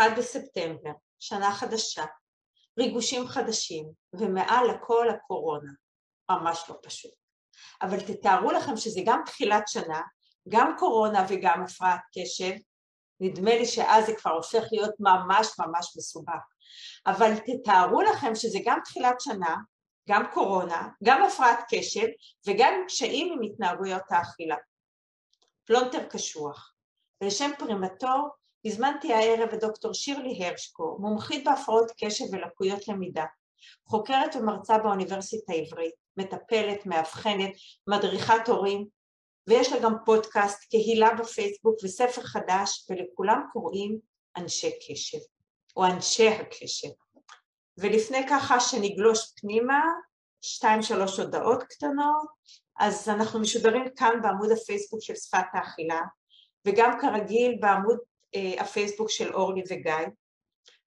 אחד בספטמבר, שנה חדשה, ריגושים חדשים, ומעל הכל הקורונה. ממש לא פשוט. אבל תתארו לכם שזה גם תחילת שנה, גם קורונה וגם הפרעת קשב, נדמה לי שאז זה כבר הופך להיות ממש ממש מסובך. אבל תתארו לכם שזה גם תחילת שנה, גם קורונה, גם הפרעת קשב וגם קשיים עם התנהגויות האכילה. פלונטר קשוח. ולשם פרימתו הזמנתי הערב את דוקטור שירלי הרשקו, מומחית בהפרעות קשב ולקויות למידה, חוקרת ומרצה באוניברסיטה העברית, מטפלת, מאבחנת, מדריכת הורים, ויש לה גם פודקאסט, קהילה בפייסבוק וספר חדש, ולכולם קוראים אנשי קשב, או אנשי הקשב. ולפני ככה שנגלוש פנימה, שתיים שלוש הודעות קטנות, אז אנחנו משודרים כאן בעמוד הפייסבוק של שפת האכילה, וגם כרגיל בעמוד הפייסבוק של אורלי וגיא.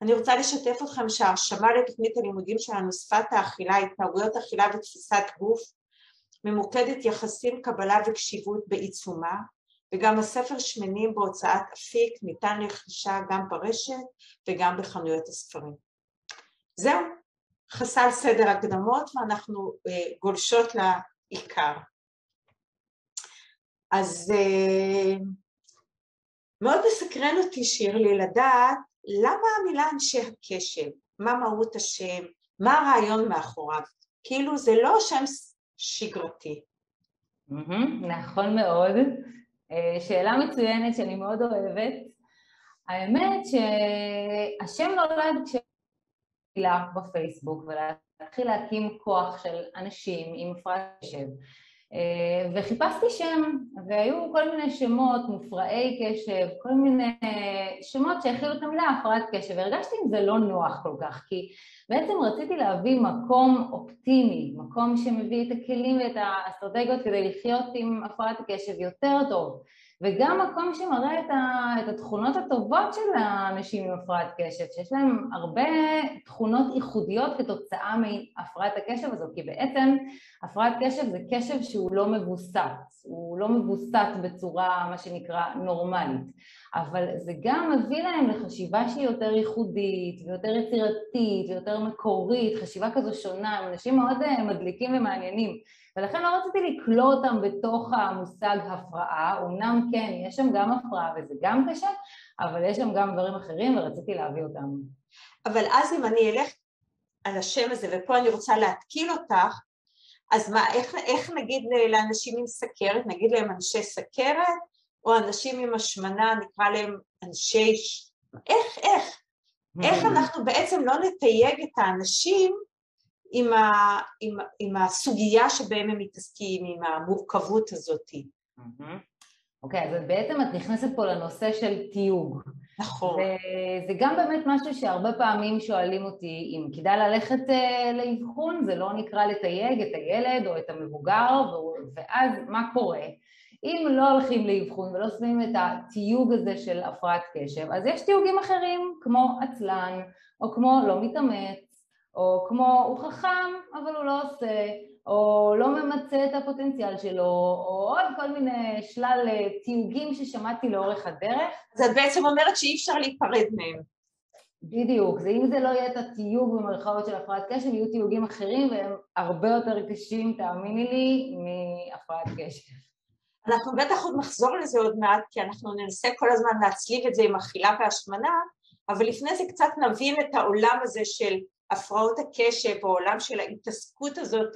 אני רוצה לשתף אתכם שההרשמה לתוכנית הלימודים שלנו שפת האכילה, התנהגויות אכילה ותפיסת גוף ממוקדת יחסים, קבלה וקשיבות בעיצומה וגם הספר שמנים בהוצאת אפיק ניתן לרכישה גם ברשת וגם בחנויות הספרים. זהו, חסל סדר הקדמות ואנחנו אה, גולשות לעיקר. אז אה, מאוד מסקרן אותי שירלי לדעת למה המילה אנשי הקשב, מה מהות השם, מה הרעיון מאחוריו, כאילו זה לא שם שגרתי. נכון מאוד, אה, שאלה מצוינת שאני מאוד אוהבת. האמת שהשם נולד כשהתחילה בפייסבוק ולהתחיל להקים כוח של אנשים עם הפרעת קשב. אה, וחיפשתי שם, והיו כל מיני שמות, מופרעי קשב, כל מיני שמות שהכילו את המילה הפרעת קשב, והרגשתי עם זה לא נוח כל כך, כי בעצם רציתי להביא מקום אופטימי, מקום שמביא את הכלים ואת האסטרטגיות כדי לחיות עם הפרעת הקשב יותר טוב, וגם מקום שמראה את, ה, את התכונות הטובות של האנשים עם הפרעת קשב, שיש להם הרבה תכונות ייחודיות כתוצאה מהפרעת הקשב הזאת, כי בעצם הפרעת קשב זה קשב שהוא לא מבוסת, הוא לא מבוסת בצורה מה שנקרא נורמלית, אבל זה גם מביא להם לחשיבה שהיא יותר ייחודית ויותר יצירתית ויותר מקורית, חשיבה כזו שונה, הם אנשים מאוד אה, מדליקים ומעניינים ולכן לא רציתי לקלוא אותם בתוך המושג הפרעה, אמנם כן, יש שם גם הפרעה וזה גם קשה, אבל יש שם גם דברים אחרים ורציתי להביא אותם. אבל אז אם אני אלך על השם הזה, ופה אני רוצה להתקיל אותך, אז מה, איך, איך נגיד לאנשים עם סכרת, נגיד להם אנשי סכרת, או אנשים עם השמנה, נקרא להם אנשי... איך, איך? איך אנחנו בעצם לא נתייג את האנשים עם, ה, עם, עם הסוגיה שבהם הם מתעסקים, עם המורכבות הזאת. אוקיי, okay, אז בעצם את נכנסת פה לנושא של תיוג. נכון. וזה גם באמת משהו שהרבה פעמים שואלים אותי אם כדאי ללכת uh, לאבחון, זה לא נקרא לתייג את הילד או את המבוגר, ואז מה קורה? אם לא הולכים לאבחון ולא שמים את התיוג הזה של הפרעת קשב, אז יש תיוגים אחרים, כמו עצלן, או כמו לא מתאמץ, או כמו הוא חכם אבל הוא לא עושה, או לא ממצה את הפוטנציאל שלו, או עוד כל מיני שלל אה, תיוגים ששמעתי לאורך הדרך. אז את בעצם אומרת שאי אפשר להיפרד מהם. בדיוק, זה אם זה לא יהיה את התיוג במרכאות של הפרעת קשב, יהיו תיוגים אחרים והם הרבה יותר קשים, תאמיני לי, מהפרעת קשב. אנחנו בטח עוד נחזור לזה עוד מעט, כי אנחנו ננסה כל הזמן להצליב את זה עם אכילה והשמנה, אבל לפני זה קצת נבין את העולם הזה של הפרעות הקשב או העולם של ההתעסקות הזאת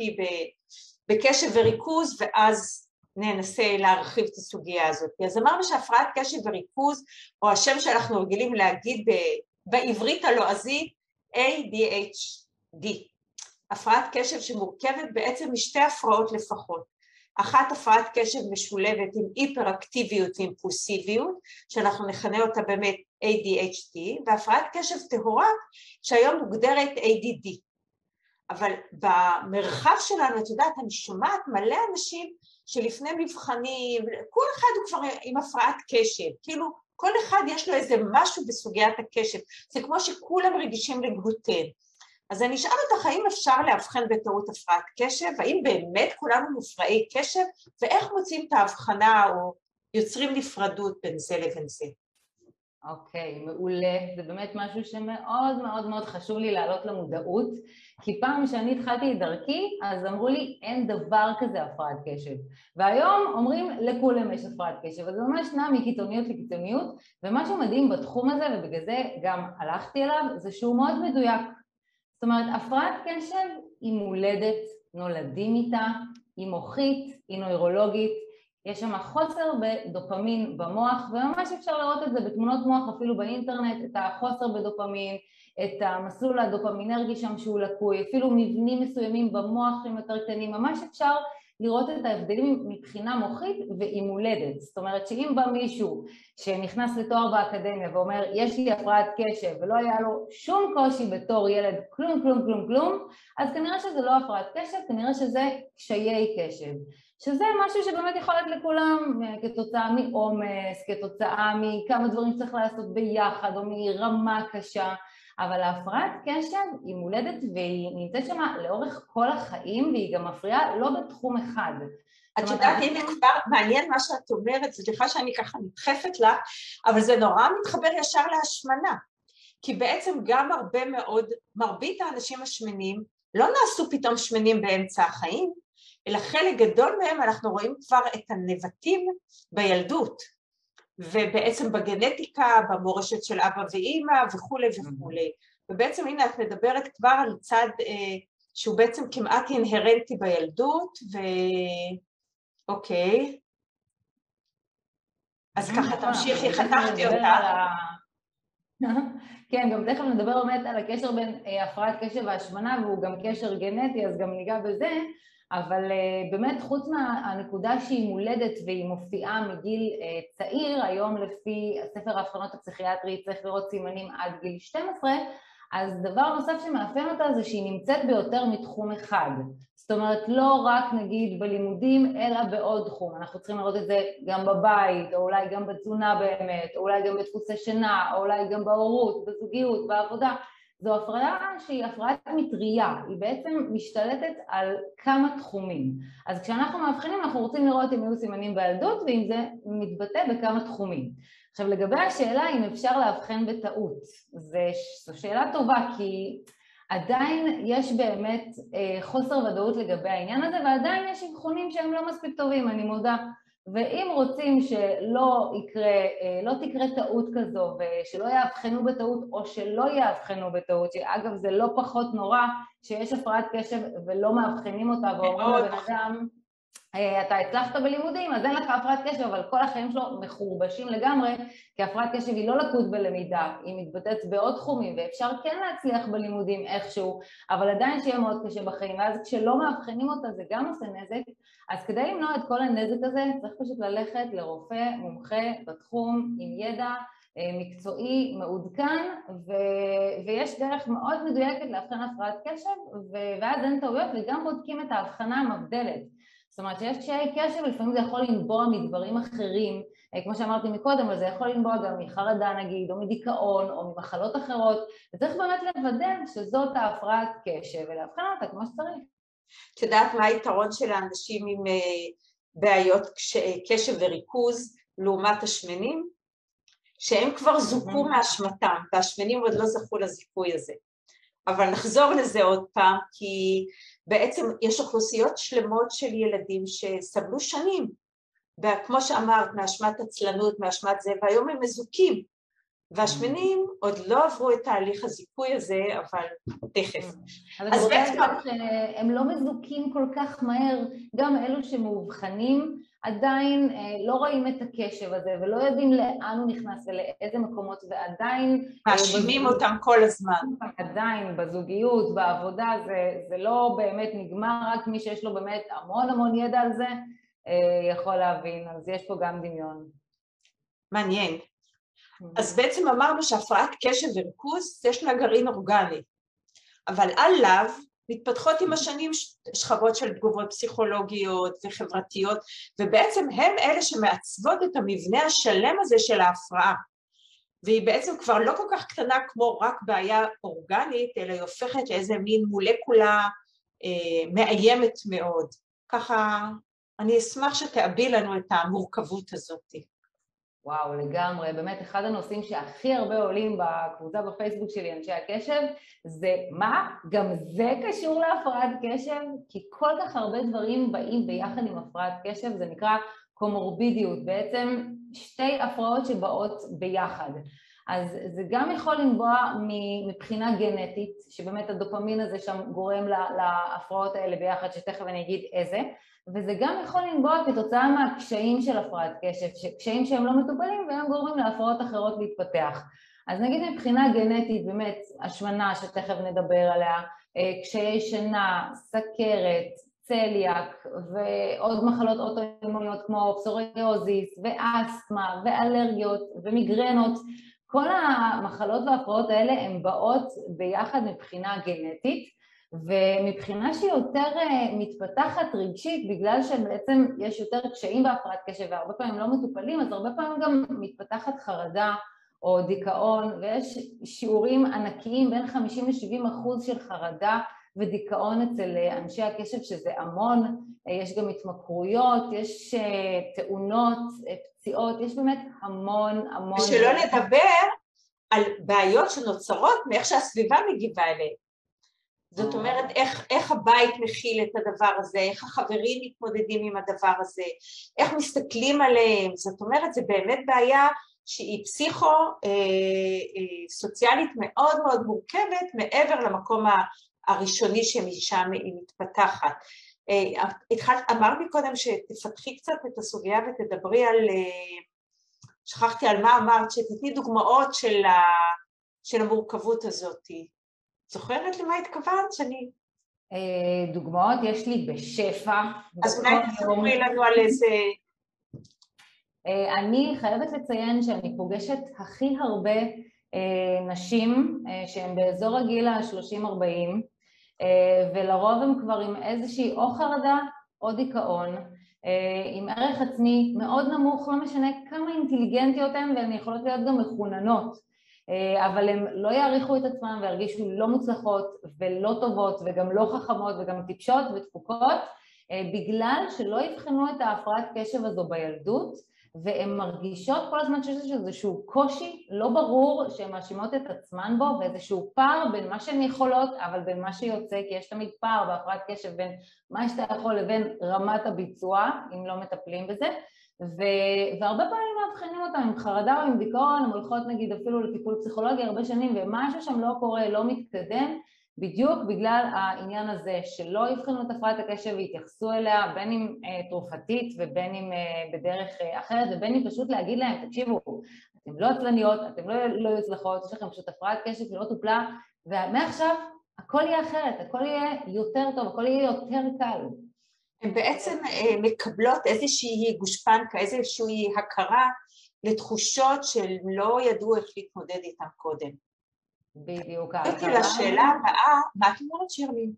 בקשב וריכוז ואז ננסה להרחיב את הסוגיה הזאת. אז אמרנו שהפרעת קשב וריכוז או השם שאנחנו רגילים להגיד בעברית הלועזית ADHD, הפרעת קשב שמורכבת בעצם משתי הפרעות לפחות. אחת הפרעת קשב משולבת עם היפראקטיביות ואימפולסיביות, שאנחנו נכנה אותה באמת ADHD, והפרעת קשב טהורה שהיום מוגדרת ADD. אבל במרחב שלנו, את יודעת, אני שומעת מלא אנשים שלפני מבחנים, כל אחד הוא כבר עם הפרעת קשב, כאילו כל אחד יש לו איזה משהו בסוגיית הקשב, זה כמו שכולם רגישים לגלוטן. אז אני אשאל אותך, האם אפשר לאבחן בטעות הפרעת קשב? האם באמת כולנו מופרעי קשב? ואיך מוצאים את ההבחנה או יוצרים נפרדות בין זה לבין זה? אוקיי, מעולה. זה באמת משהו שמאוד מאוד מאוד חשוב לי להעלות למודעות, כי פעם כשאני התחלתי את דרכי, אז אמרו לי, אין דבר כזה הפרעת קשב. והיום אומרים, לכולם יש הפרעת קשב. אז זה ממש נע מקיצוניות לקיצוניות, ומשהו מדהים בתחום הזה, ובגלל זה גם הלכתי אליו, זה שהוא מאוד מדויק. זאת אומרת, הפרעת קשב היא מולדת, נולדים איתה, היא מוחית, היא נוירולוגית, יש שם חוסר בדופמין במוח, וממש אפשר לראות את זה בתמונות מוח אפילו באינטרנט, את החוסר בדופמין, את המסלול הדופמינרגי שם שהוא לקוי, אפילו מבנים מסוימים במוח שהם יותר קטנים, ממש אפשר לראות את ההבדלים מבחינה מוחית ועם הולדת. זאת אומרת שאם בא מישהו שנכנס לתואר באקדמיה ואומר יש לי הפרעת קשב ולא היה לו שום קושי בתור ילד, כלום כלום כלום כלום, אז כנראה שזה לא הפרעת קשב, כנראה שזה קשיי קשב. שזה משהו שבאמת יכול להיות לכולם אה, כתוצאה מעומס, כתוצאה מכמה דברים שצריך לעשות ביחד או מרמה קשה אבל ההפרעת קשב היא מולדת והיא נמצאת שם לאורך כל החיים והיא גם מפריעה לא בתחום אחד. את יודעת, הנה כבר מעניין מה שאת אומרת, סליחה שאני ככה נדחפת לך, אבל זה נורא מתחבר ישר להשמנה. כי בעצם גם הרבה מאוד, מרבית האנשים השמנים לא נעשו פתאום שמנים באמצע החיים, אלא חלק גדול מהם אנחנו רואים כבר את הנבטים בילדות, ובעצם בגנטיקה, במורשת של אבא ואימא וכולי וכולי. ובעצם הנה את מדברת כבר על צד אה, שהוא בעצם כמעט אינהרנטי בילדות, ואוקיי. אז ככה נכון, תמשיכי, חתכתי אותה. כן, גם תכף נדבר באמת על הקשר בין אה, הפרעת קשב והשמנה והוא גם קשר גנטי, אז גם ניגע בזה, אבל uh, באמת חוץ מהנקודה שהיא מולדת והיא מופיעה מגיל uh, צעיר, היום לפי הספר האבחנות הפסיכיאטרי צריך לראות סימנים עד גיל 12, אז דבר נוסף שמאפיין אותה זה שהיא נמצאת ביותר מתחום אחד. זאת אומרת לא רק נגיד בלימודים אלא בעוד תחום, אנחנו צריכים לראות את זה גם בבית, או אולי גם בתזונה באמת, או אולי גם בדפוסי שינה, או אולי גם בהורות, בזוגיות, בעבודה, זו הפרעה שהיא הפרעת מטריה, היא בעצם משתלטת על כמה תחומים. אז כשאנחנו מאבחנים אנחנו רוצים לראות אם היו סימנים בילדות ואם זה מתבטא בכמה תחומים. עכשיו לגבי השאלה אם אפשר לאבחן בטעות, זו שאלה טובה כי עדיין יש באמת אה, חוסר ודאות לגבי העניין הזה ועדיין יש אבחונים שהם לא מספיק טובים, אני מודה. ואם רוצים שלא יקרה, אה, לא תקרה טעות כזו ושלא יאבחנו בטעות או שלא יאבחנו בטעות, שאגב זה לא פחות נורא שיש הפרעת קשב ולא מאבחנים אותה ואומרים לבן אדם אה, אתה הצלחת בלימודים אז אין לך הפרעת קשב אבל כל החיים שלו מחורבשים לגמרי כי הפרעת קשב היא לא לקות בלמידה, היא מתבטאת בעוד תחומים ואפשר כן להצליח בלימודים איכשהו אבל עדיין שיהיה מאוד קשה בחיים ואז כשלא מאבחנים אותה זה גם עושה נזק אז כדי למנוע את כל הנזק הזה צריך פשוט ללכת לרופא מומחה בתחום עם ידע אה, מקצועי מעודכן ו- ויש דרך מאוד מדויקת לאבחן הפרעת קשב ו- ואז אין טעויות וגם בודקים את ההבחנה המבדלת זאת אומרת שיש קשיי קשב ולפעמים זה יכול לנבוע מדברים אחרים אה, כמו שאמרתי מקודם, אבל זה יכול לנבוע גם מחרדה נגיד, או מדיכאון, או ממחלות אחרות, וצריך באמת לוודא שזאת ההפרעת קשב ולאבחן אותה כמו שצריך. את יודעת מה היתרון של האנשים עם אה, בעיות קשב וריכוז לעומת השמנים? שהם כבר זוכו מאשמתם, והשמנים עוד לא זכו לזיכוי הזה. אבל נחזור לזה עוד פעם, כי בעצם יש אוכלוסיות שלמות של ילדים שסבלו שנים, וכמו שאמרת, מאשמת עצלנות, מאשמת זה, והיום הם מזוכים, והשמנים עוד לא עברו את תהליך הזיכוי הזה, אבל תכף. אבל אז בעצם... הם לא מזוכים כל כך מהר, גם אלו שמאובחנים עדיין אה, לא רואים את הקשב הזה ולא יודעים לאן הוא נכנס ולאיזה מקומות ועדיין... מאשימים. אותם כל הזמן. עדיין בזוגיות, בעבודה, זה, זה לא באמת נגמר, רק מי שיש לו באמת המון המון ידע על זה אה, יכול להבין, אז יש פה גם דמיון. מעניין. אז בעצם אמרנו שהפרעת קשב וריכוז יש לה גרעין אורגני, אבל עליו מתפתחות עם השנים שכבות של תגובות פסיכולוגיות וחברתיות ובעצם הם אלה שמעצבות את המבנה השלם הזה של ההפרעה. והיא בעצם כבר לא כל כך קטנה כמו רק בעיה אורגנית אלא היא הופכת לאיזה מין מולקולה אה, מאיימת מאוד. ככה אני אשמח שתאבי לנו את המורכבות הזאת וואו, לגמרי. באמת, אחד הנושאים שהכי הרבה עולים בקבוצה בפייסבוק שלי, אנשי הקשב, זה מה? גם זה קשור להפרעת קשב? כי כל כך הרבה דברים באים ביחד עם הפרעת קשב, זה נקרא קומורבידיות, בעצם שתי הפרעות שבאות ביחד. אז זה גם יכול לנבוע מבחינה גנטית, שבאמת הדופמין הזה שם גורם להפרעות האלה ביחד, שתכף אני אגיד איזה, וזה גם יכול לנבוע כתוצאה מהקשיים של הפרעת קשב, קשיים שהם לא מטופלים והם גורמים להפרעות אחרות להתפתח. אז נגיד מבחינה גנטית, באמת, השמנה שתכף נדבר עליה, אה, קשיי שינה, סכרת, צליאק ועוד מחלות אוטואימוניות כמו פסוריוזיס ואסתמה ואלרגיות ומיגרנות כל המחלות וההפרעות האלה הן באות ביחד מבחינה גנטית ומבחינה שהיא יותר אה, מתפתחת רגשית בגלל שבעצם יש יותר קשיים בהפרעת קשב והרבה פעמים לא מטופלים אז הרבה פעמים גם מתפתחת חרדה או דיכאון ויש שיעורים ענקיים בין 50 ל-70 אחוז של חרדה ודיכאון אצל אה, אנשי הקשב שזה המון, אה, יש גם התמכרויות, יש תאונות, פציעות, יש באמת המון המון... ושלא נדבר על בעיות שנוצרות מאיך שהסביבה מגיבה אליהן. זאת אה. אומרת, איך, איך הבית מכיל את הדבר הזה, איך החברים מתמודדים עם הדבר הזה, איך מסתכלים עליהם, זאת אומרת, זה באמת בעיה שהיא פסיכו-סוציאלית אה, אה, מאוד מאוד מורכבת מעבר למקום הראשוני שמשם היא מתפתחת. אמרת מקודם שתפתחי קצת את הסוגיה ותדברי על, שכחתי על מה אמרת, שתתני דוגמאות של, ה, של המורכבות הזאת. זוכרת למה התכוונת? שאני... אה, דוגמאות יש לי בשפע. אז אולי תספרי לנו על איזה... אה, אני חייבת לציין שאני פוגשת הכי הרבה אה, נשים שהן באזור הגיל ה-30-40 ולרוב הן כבר עם איזושהי או חרדה או דיכאון עם ערך עצמי מאוד נמוך, לא משנה כמה אינטליגנטיות הן והן יכולות להיות גם מחוננות אבל הם לא יעריכו את עצמם וירגישו לא מוצלחות ולא טובות וגם לא חכמות וגם טיפשות ודפוקות אה, בגלל שלא יבחנו את ההפרעת קשב הזו בילדות והן מרגישות כל הזמן שיש איזשהו קושי לא ברור שהן מאשימות את עצמן בו ואיזשהו פער בין מה שהן יכולות אבל בין מה שיוצא כי יש תמיד פער בהפרעת קשב בין מה שאתה יכול לבין רמת הביצוע אם לא מטפלים בזה ו... והרבה פעמים מאבחנים אותם עם חרדה או עם דיכאון, הן הולכות נגיד אפילו לטיפול פסיכולוגי הרבה שנים ומשהו שם לא קורה, לא מתקדם, בדיוק בגלל העניין הזה שלא יבחנו את הפרעת הקשב ויתייחסו אליה בין אם אה, תרופתית ובין אם אה, בדרך אה, אחרת ובין אם פשוט להגיד להם, תקשיבו, אתם לא עצלניות, אתם לא, לא יוצלחות, יש לכם פשוט הפרעת קשב שלא טופלה ומעכשיו הכל יהיה אחרת, הכל יהיה יותר טוב, הכל יהיה יותר קל. הן בעצם אה, מקבלות איזושהי גושפנקה, איזושהי הכרה לתחושות של לא ידעו איך להתמודד איתן קודם. בדיוק. הייתי לשאלה הבאה, מה את אומרת שירלי?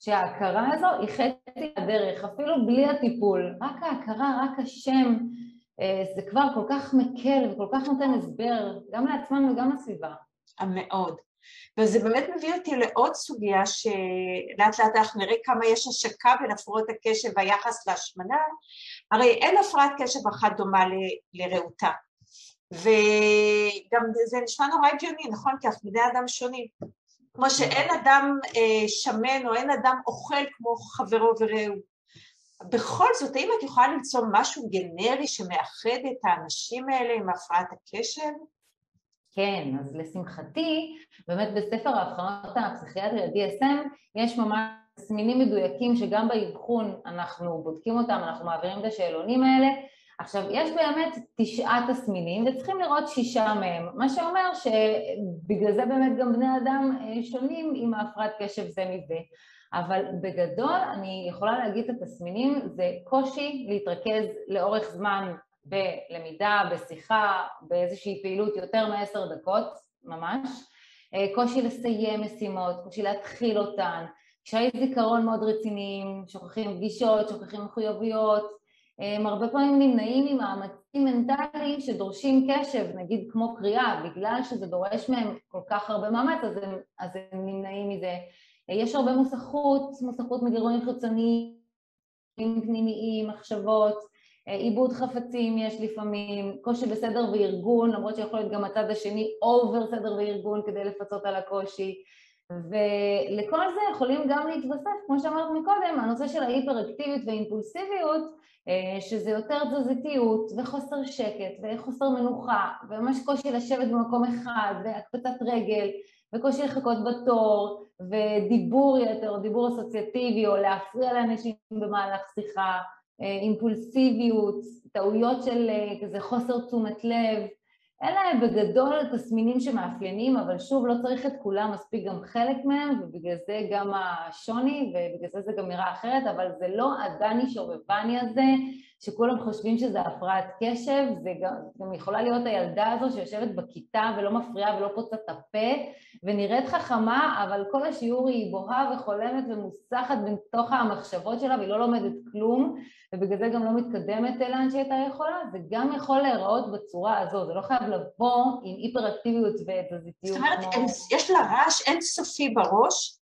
שההכרה הזו היא חצי הדרך, אפילו בלי הטיפול, רק ההכרה, רק השם, אה, זה כבר כל כך מקל וכל כך נותן הסבר, גם לעצמם וגם לסביבה. מאוד. וזה באמת מביא אותי לעוד סוגיה שלאט לאט אנחנו נראה כמה יש השקה בין הפרעות הקשב והיחס להשמנה, הרי אין הפרעת קשב אחת דומה ל- לרעותה, וגם זה נשמע נורא הגיוני, נכון? כי אנחנו בני אדם שונים. כמו שאין אדם אה, שמן או אין אדם אוכל כמו חברו ורעהו. בכל זאת, האם את יכולה למצוא משהו גנרי שמאחד את האנשים האלה עם הפרעת הקשב? כן, אז לשמחתי, באמת בספר האבחנות הפסיכיאטרי, ה-DSM, יש ממש תסמינים מדויקים שגם באבחון אנחנו בודקים אותם, אנחנו מעבירים את השאלונים האלה. עכשיו, יש באמת תשעה תסמינים וצריכים לראות שישה מהם, מה שאומר שבגלל זה באמת גם בני אדם אה, שונים עם ההפרעת קשב זה מזה. אבל בגדול אני יכולה להגיד את התסמינים, זה קושי להתרכז לאורך זמן בלמידה, בשיחה, באיזושהי פעילות יותר מעשר דקות ממש, אה, קושי לסיים משימות, קושי להתחיל אותן, קשיי זיכרון מאוד רציניים, שוכחים פגישות, שוכחים מחויבויות, הם הרבה פעמים נמנעים ממאמצים מנטליים שדורשים קשב, נגיד כמו קריאה, בגלל שזה דורש מהם כל כך הרבה מאמץ אז הם, אז הם נמנעים מזה. יש הרבה מוסכות, מוסכות מגירויים חיצוניים, פנימיים, מחשבות, עיבוד חפצים יש לפעמים, קושי בסדר וארגון, למרות שיכול להיות גם הצד השני אובר סדר וארגון כדי לפצות על הקושי. ולכל זה יכולים גם להתווסף, כמו שאמרת מקודם, הנושא של ההיפראקטיביות והאימפולסיביות, אה, שזה יותר תזזיתיות וחוסר שקט וחוסר מנוחה וממש קושי לשבת במקום אחד והקפצת רגל וקושי לחכות בתור ודיבור יתר, דיבור אסוציאטיבי או להפריע לאנשים במהלך שיחה, אה, אימפולסיביות, טעויות של אה, כזה חוסר תשומת לב. אלה בגדול תסמינים שמאפיינים, אבל שוב, לא צריך את כולם, מספיק גם חלק מהם, ובגלל זה גם השוני, ובגלל זה זה גם נראה אחרת, אבל זה לא הדני שובבני הזה, שכולם חושבים שזה הפרעת קשב, זה גם, גם יכולה להיות הילדה הזו שיושבת בכיתה ולא מפריעה ולא פוצעת את הפה, ונראית חכמה, אבל כל השיעור היא בוהה וחולמת ומוסחת בתוך המחשבות שלה, והיא לא לומדת כלום, ובגלל זה גם לא מתקדמת לאן שהיא הייתה יכולה, זה גם יכול להיראות בצורה הזו, זה לא חייב לבוא עם היפראקטיביות ותזזיתיות. זאת אומרת, כמו... יש לה רעש אינסופי בראש,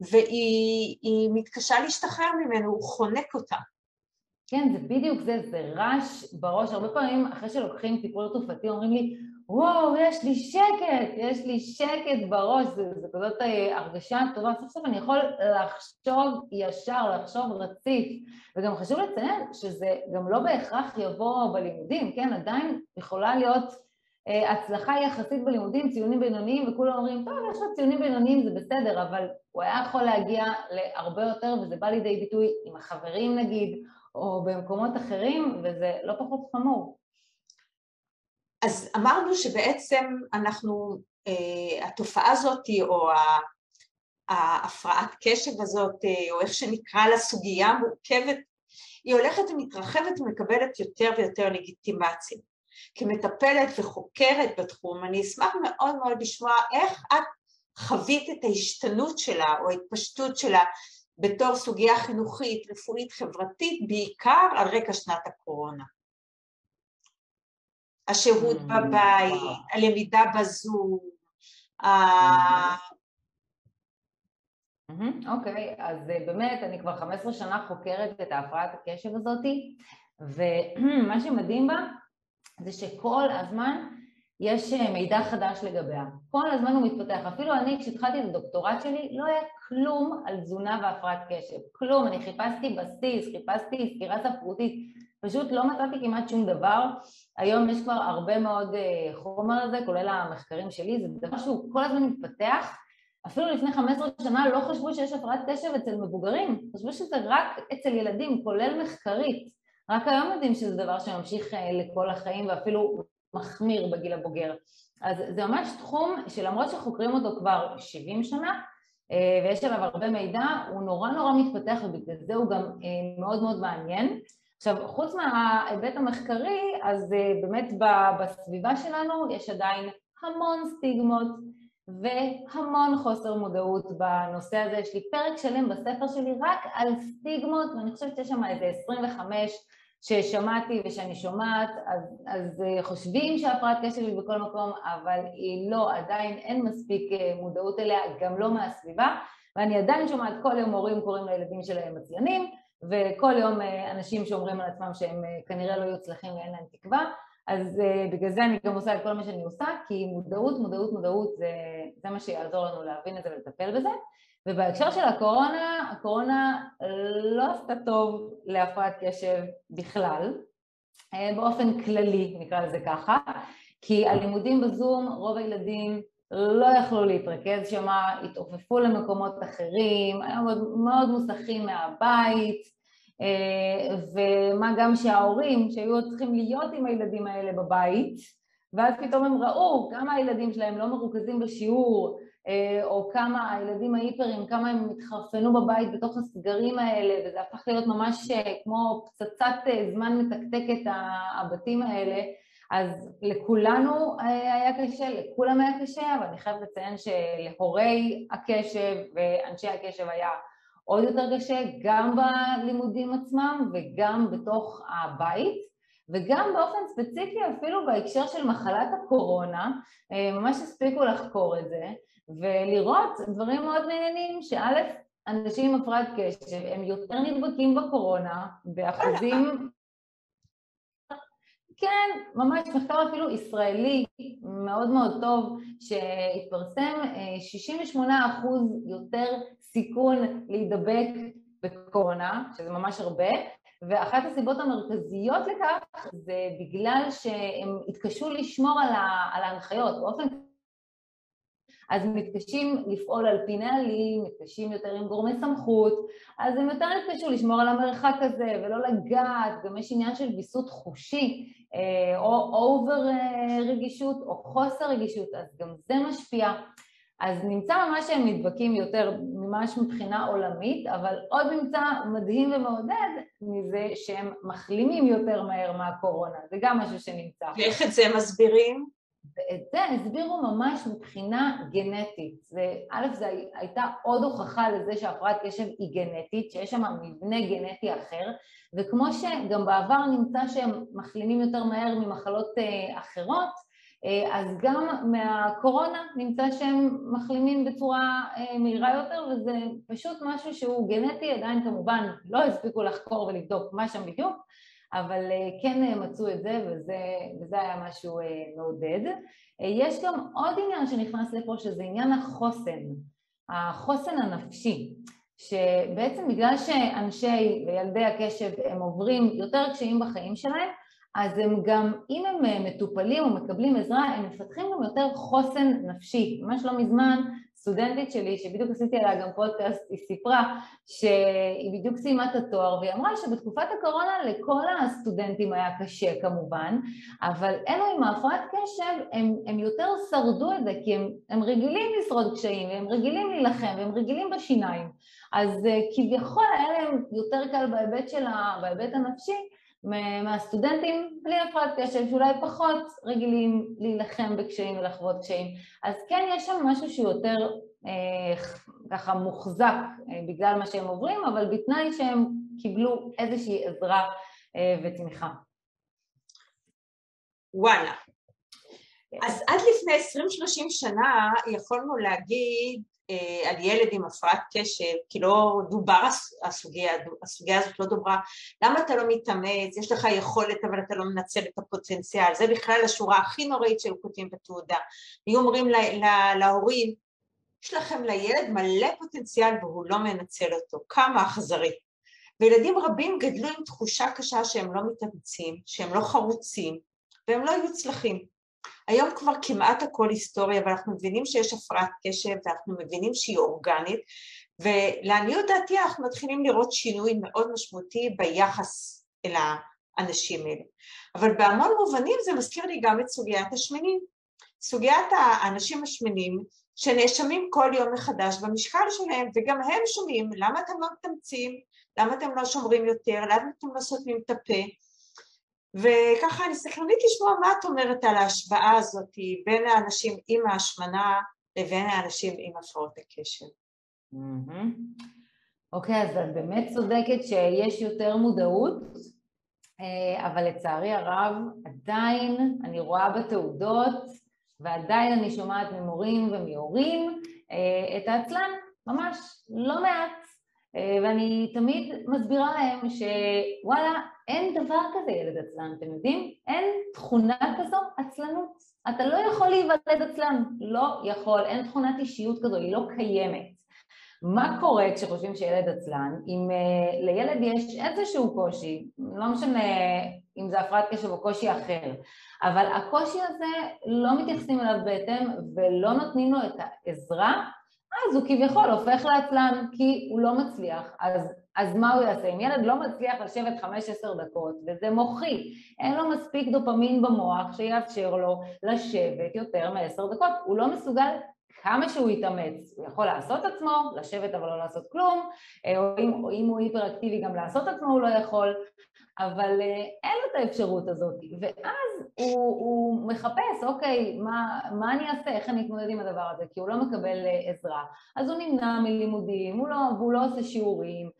והיא מתקשה להשתחרר ממנו, הוא חונק אותה. כן, זה בדיוק זה, זה רעש בראש. הרבה פעמים אחרי שלוקחים טיפול תרופתי אומרים לי, וואו, יש לי שקט, יש לי שקט בראש, זה, זה כזאת אה, הרגשה טובה, סוף סוף אני יכול לחשוב ישר, לחשוב רציף, וגם חשוב לציין שזה גם לא בהכרח יבוא בלימודים, כן, עדיין יכולה להיות אה, הצלחה יחסית בלימודים, ציונים בינוניים, וכולם אומרים, טוב, יש לו ציונים בינוניים, זה בסדר, אבל הוא היה יכול להגיע להרבה יותר, וזה בא לידי ביטוי עם החברים נגיד, או במקומות אחרים, וזה לא פחות חמור. אז אמרנו שבעצם אנחנו, אה, התופעה הזאת או ההפרעת קשב הזאת, אה, או איך שנקרא לה סוגיה מורכבת, היא הולכת ומתרחבת ומקבלת יותר ויותר לגיטימציה. כמטפלת וחוקרת בתחום, אני אשמח מאוד מאוד לשמוע איך את חווית את ההשתנות שלה או ההתפשטות שלה בתור סוגיה חינוכית, רפואית, חברתית, בעיקר על רקע שנת הקורונה. השהות mm, בבית, הלמידה בזום. אוקיי, אז אה, באמת אני כבר 15 שנה חוקרת את ההפרעת הקשב הזאתי, ומה שמדהים בה זה שכל הזמן יש אה, מידע חדש לגביה. כל הזמן הוא מתפתח. אפילו אני, כשהתחלתי את הדוקטורט שלי, לא היה כלום על תזונה והפרעת קשב. כלום. אני חיפשתי בסיס, חיפשתי סקירה ספרותית, פשוט לא מצאתי כמעט שום דבר. היום יש כבר הרבה מאוד אה, חומר על זה, כולל המחקרים שלי, זה דבר שהוא כל הזמן מתפתח. אפילו לפני 15 שנה לא חשבו שיש הפרעת קשב אצל מבוגרים, חשבו שזה רק אצל ילדים, כולל מחקרית. רק היום יודעים שזה דבר שממשיך אה, לכל החיים ואפילו מחמיר בגיל הבוגר. אז זה ממש תחום שלמרות שחוקרים אותו כבר 70 שנה אה, ויש עליו הרבה מידע, הוא נורא נורא מתפתח ובגלל זה הוא גם אה, מאוד מאוד מעניין. עכשיו, חוץ מההיבט המחקרי, אז אה, באמת בסביבה שלנו יש עדיין המון סטיגמות והמון חוסר מודעות בנושא הזה. יש לי פרק שלם בספר שלי רק על סטיגמות, ואני חושבת שיש שם איזה 25 ששמעתי ושאני שומעת, אז, אז אה, חושבים שהפרעת קשב היא בכל מקום, אבל היא לא, עדיין אין מספיק אה, מודעות אליה, גם לא מהסביבה, ואני עדיין שומעת כל יום הורים קוראים לילדים שלהם עצלנים, וכל יום אה, אנשים שאומרים על עצמם שהם כנראה לא יוצלחים ואין להם תקווה, אז בגלל זה אני גם עושה את כל מה שאני עושה, כי מודעות, מודעות, מודעות זה, זה מה שיעזור לנו להבין את זה ולטפל בזה. ובהקשר של הקורונה, הקורונה לא עשתה טוב להפרעת קשב בכלל, אה, באופן כללי נקרא לזה ככה, כי הלימודים בזום רוב הילדים לא יכלו להתרכז שם, התעופפו למקומות אחרים, היו מאוד, מאוד מוסכים מהבית, אה, ומה גם שההורים שהיו צריכים להיות עם הילדים האלה בבית, ואז פתאום הם ראו כמה הילדים שלהם לא מרוכזים בשיעור, או כמה הילדים ההיפרים, כמה הם התחרפנו בבית בתוך הסגרים האלה, וזה הפך להיות ממש אה, כמו פצצת אה, זמן מתקתקת הבתים האלה, אז לכולנו היה קשה, לכולם היה קשה, אבל אני חייבת לציין שלהורי הקשב ואנשי הקשב היה עוד יותר קשה, גם בלימודים עצמם וגם בתוך הבית. וגם באופן ספציפי אפילו בהקשר של מחלת הקורונה, ממש הספיקו לחקור את זה, ולראות דברים מאוד מעניינים, שא', אנשים עם הפרעת קשב הם יותר נדבקים בקורונה באחוזים כן, ממש מחקר אפילו ישראלי מאוד מאוד טוב שהתפרסם, 68% יותר סיכון להידבק בקורונה, שזה ממש הרבה, ואחת הסיבות המרכזיות לכך זה בגלל שהם התקשו לשמור על ההנחיות באופן אז הם מתקשים לפעול על פי נהלים, מתקשים יותר עם גורמי סמכות, אז הם יותר התקשו לשמור על המרחק הזה ולא לגעת, גם יש עניין של ויסות חושי אה, או אובר אה, רגישות או חוסר רגישות, אז גם זה משפיע. אז נמצא ממש שהם נדבקים יותר ממש מבחינה עולמית, אבל עוד נמצא מדהים ומעודד מזה שהם מחלימים יותר מהר מהקורונה, זה גם משהו שנמצא. ואיך את זה מסבירים? ואת זה הסבירו ממש מבחינה גנטית. זה, א', זו הייתה עוד הוכחה לזה שהפרעת קשב היא גנטית, שיש שם מבנה גנטי אחר, וכמו שגם בעבר נמצא שהם מחלימים יותר מהר ממחלות אה, אחרות, אה, אז גם מהקורונה נמצא שהם מחלימים בצורה אה, מהירה יותר, וזה פשוט משהו שהוא גנטי, עדיין כמובן לא הספיקו לחקור ולבדוק מה שם בדיוק, אבל אה, כן אה, מצאו את זה וזה, וזה היה משהו אה, מעודד. יש גם עוד עניין שנכנס לפה שזה עניין החוסן, החוסן הנפשי, שבעצם בגלל שאנשי וילדי הקשב הם עוברים יותר קשיים בחיים שלהם, אז הם גם, אם הם מטופלים או מקבלים עזרה, הם מפתחים גם יותר חוסן נפשי. ממש לא מזמן סטודנטית שלי, שבדיוק עשיתי עליה גם פודקאסט, היא סיפרה שהיא בדיוק סיימה את התואר, והיא אמרה שבתקופת הקורונה לכל הסטודנטים היה קשה כמובן, אבל אלו עם ההפרעת קשב, הם, הם יותר שרדו את זה, כי הם, הם רגילים לשרוד קשיים, והם רגילים להילחם, והם רגילים בשיניים. אז אה, כביכול היה להם יותר קל בהיבט, ה, בהיבט הנפשי, מהסטודנטים בלי הפרעת קשב, שאולי פחות רגילים להילחם בקשיים ולחוות קשיים. אז כן, יש שם משהו שהוא יותר אה, ככה מוחזק אה, בגלל מה שהם עוברים, אבל בתנאי שהם קיבלו איזושהי עזרה אה, ותמיכה. וואלה. אז עד לפני 20-30 שנה יכולנו להגיד על ילד עם הפרעת קשב, כי לא דובר הסוגיה, הסוגיה הזאת לא דוברה, למה אתה לא מתאמץ, יש לך יכולת אבל אתה לא מנצל את הפוטנציאל, זה בכלל השורה הכי נוראית שהיו כותבים בתעודה. היו אומרים לה, לה, להורים, יש לכם לילד מלא פוטנציאל והוא לא מנצל אותו, כמה אכזרי. וילדים רבים גדלו עם תחושה קשה שהם לא מתאמצים, שהם לא חרוצים, והם לא היו צלחים. היום כבר כמעט הכל היסטוריה ואנחנו מבינים שיש הפרעת קשב ואנחנו מבינים שהיא אורגנית ולעניות דעתי אנחנו מתחילים לראות שינוי מאוד משמעותי ביחס אל האנשים האלה. אבל בהמון מובנים זה מזכיר לי גם את סוגיית השמנים. סוגיית האנשים השמנים שנאשמים כל יום מחדש במשקל שלהם וגם הם שומעים למה אתם לא מתאמצים, למה אתם לא שומרים יותר, למה אתם לא סותמים את הפה וככה אני סקרנית לשמוע מה את אומרת על ההשוואה הזאת בין האנשים עם ההשמנה לבין האנשים עם הפרעות הקשב. אוקיי, אז את באמת צודקת שיש יותר מודעות, אה, אבל לצערי הרב עדיין אני רואה בתעודות ועדיין אני שומעת ממורים ומהורים אה, את העצלן, ממש לא מעט. אה, ואני תמיד מסבירה להם שוואלה, אין דבר כזה ילד עצלן, אתם יודעים? אין תכונה כזו עצלנות. אתה לא יכול להיוולד עצלן, לא יכול, אין תכונת אישיות כזו, היא לא קיימת. מה קורה כשחושבים שילד עצלן? אם uh, לילד יש איזשהו קושי, לא משנה אם זה הפרעת קשב או קושי אחר, אבל הקושי הזה לא מתייחסים אליו בהתאם ולא נותנים לו את העזרה אז הוא כביכול הופך לעצלן כי הוא לא מצליח, אז, אז מה הוא יעשה? אם ילד לא מצליח לשבת 5-10 דקות, וזה מוחי, אין לו מספיק דופמין במוח שיאפשר לו לשבת יותר מ-10 דקות, הוא לא מסוגל כמה שהוא יתאמץ, הוא יכול לעשות עצמו, לשבת אבל לא לעשות כלום, אה, או אם, או אם הוא היפראקטיבי גם לעשות עצמו הוא לא יכול, אבל אה, אין לו את האפשרות הזאת, ואז הוא, הוא מחפש, אוקיי, מה, מה אני אעשה, איך אני אתמודד עם הדבר הזה, כי הוא לא מקבל אה, עזרה, אז הוא נמנע מלימודים, הוא לא, והוא לא עושה שיעורים,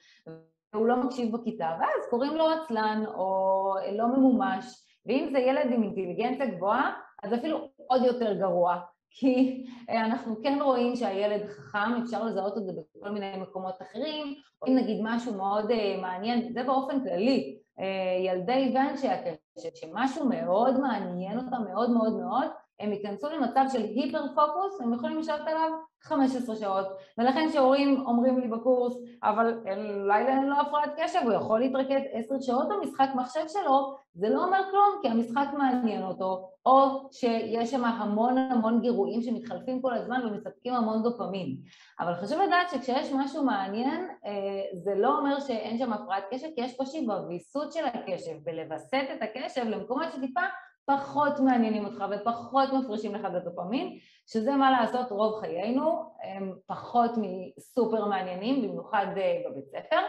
והוא לא מקשיב בכיתה, ואז קוראים לו עצלן או לא ממומש, ואם זה ילד עם אינטליגנציה גבוהה, אז אפילו עוד יותר גרוע, כי אה, אנחנו כן רואים שהילד חכם, אפשר לזהות את זה בכל מיני מקומות אחרים, או אם נגיד משהו מאוד מעניין, זה באופן כללי, אה, ילדי ואנשי הקשר, שמשהו מאוד מעניין אותם מאוד מאוד מאוד, הם ייכנסו למצב של היפר פוקוס, הם יכולים לשבת עליו 15 שעות. ולכן כשהורים אומרים לי בקורס, אבל אולי אין לו הפרעת קשב, הוא יכול להתרכז 10 שעות במשחק מחשב שלו, זה לא אומר כלום, כי המשחק מעניין אותו, או שיש שם המון המון גירויים שמתחלפים כל הזמן ומספקים המון דופמין. אבל חשוב לדעת שכשיש משהו מעניין, אה, זה לא אומר שאין שם הפרעת קשב, כי יש קושי בוויסות של הקשב, בלווסת את הקשב למקומות שטיפה פחות מעניינים אותך ופחות מפרישים לך בדופמין, שזה מה לעשות רוב חיינו, הם פחות מסופר מעניינים, במיוחד אה, בבית ספר.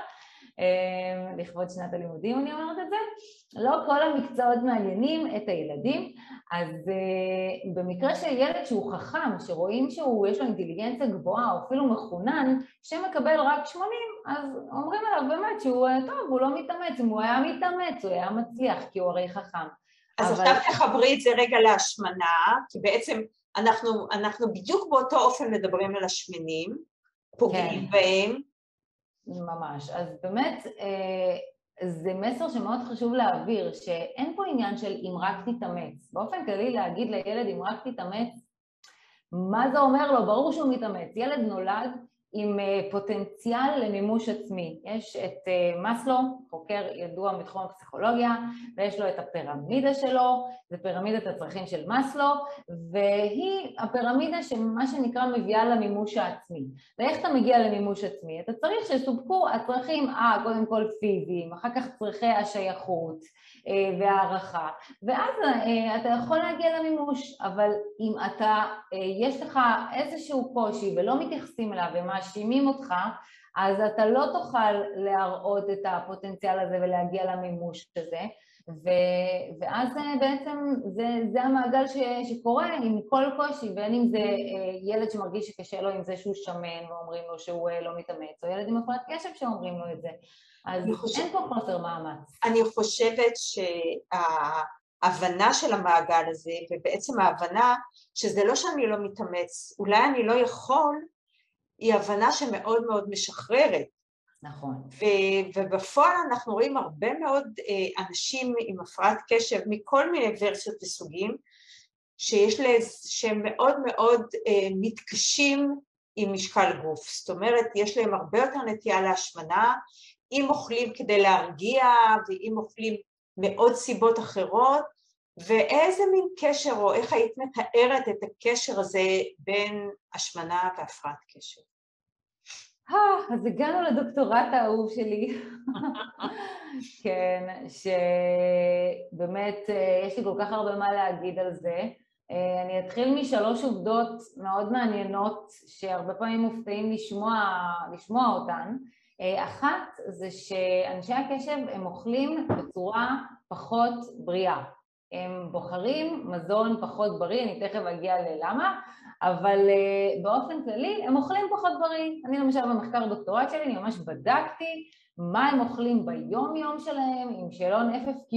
אה, לכבוד שנת הלימודים אני אומרת את זה. לא כל המקצועות מעניינים את הילדים, אז uh, במקרה של ילד שהוא חכם, שרואים שיש לו אינטליגנציה גבוהה או אפילו מחונן, שמקבל רק 80, אז אומרים עליו באמת שהוא טוב, הוא לא מתאמץ, אם הוא היה מתאמץ הוא היה מצליח כי הוא הרי חכם. אז אבל... עכשיו תחברי את זה רגע להשמנה, כי בעצם אנחנו, אנחנו בדיוק באותו אופן מדברים על השמנים, פוגעים כן. בהם. ממש. אז באמת, אה, זה מסר שמאוד חשוב להעביר, שאין פה עניין של אם רק תתאמץ. באופן כללי להגיד לילד אם רק תתאמץ, מה זה אומר לו? ברור שהוא מתאמץ. ילד נולד עם אה, פוטנציאל למימוש עצמי. יש את אה, מסלו, חוקר ידוע מתחום הפסיכולוגיה, ויש לו את הפירמידה שלו, זה פירמידת הצרכים של מסלו, והיא הפירמידה שמה שנקרא מביאה למימוש העצמי. ואיך אתה מגיע למימוש עצמי? אתה צריך שסופקו הצרכים, אה, קודם כל פיזיים, אחר כך צרכי השייכות אה, והערכה, ואז אתה יכול להגיע למימוש, אבל אם אתה, יש לך איזשהו קושי ולא מתייחסים אליו ומה מאשימים אותך, אז אתה לא תוכל להראות את הפוטנציאל הזה ולהגיע למימוש הזה, ו, ואז בעצם זה, זה המעגל ש, שקורה עם כל קושי, בין אם זה אה, ילד שמרגיש שקשה לו עם זה שהוא שמן ואומרים לו שהוא אה, לא מתאמץ, או ילד עם הפרעת קשב שאומרים לו את זה. אז חושב... אין פה חוסר מאמץ. אני חושבת שההבנה של המעגל הזה, ובעצם ההבנה שזה לא שאני לא מתאמץ, אולי אני לא יכול, היא הבנה שמאוד מאוד משחררת. נכון. ו- ובפועל אנחנו רואים הרבה מאוד אה, אנשים עם הפרעת קשב מכל מיני ורסיות וסוגים, שיש לזה, שהם מאוד מאוד אה, מתקשים עם משקל גוף. זאת אומרת, יש להם הרבה יותר נטייה להשמנה, אם אוכלים כדי להרגיע ואם אוכלים מעוד סיבות אחרות, ואיזה מין קשר, או איך היית מתארת את הקשר הזה בין השמנה והפרעת קשר? אה, אז הגענו לדוקטורט האהוב שלי. כן, שבאמת אה, יש לי כל כך הרבה מה להגיד על זה. אה, אני אתחיל משלוש עובדות מאוד מעניינות שהרבה פעמים מופתעים לשמוע, לשמוע אותן. אה, אחת זה שאנשי הקשב הם אוכלים בצורה פחות בריאה. הם בוחרים מזון פחות בריא, אני תכף אגיע ללמה, אבל uh, באופן כללי הם אוכלים פחות בריא. אני למשל במחקר הדוקטורט שלי, אני ממש בדקתי מה הם אוכלים ביום יום שלהם עם שאלון FFQ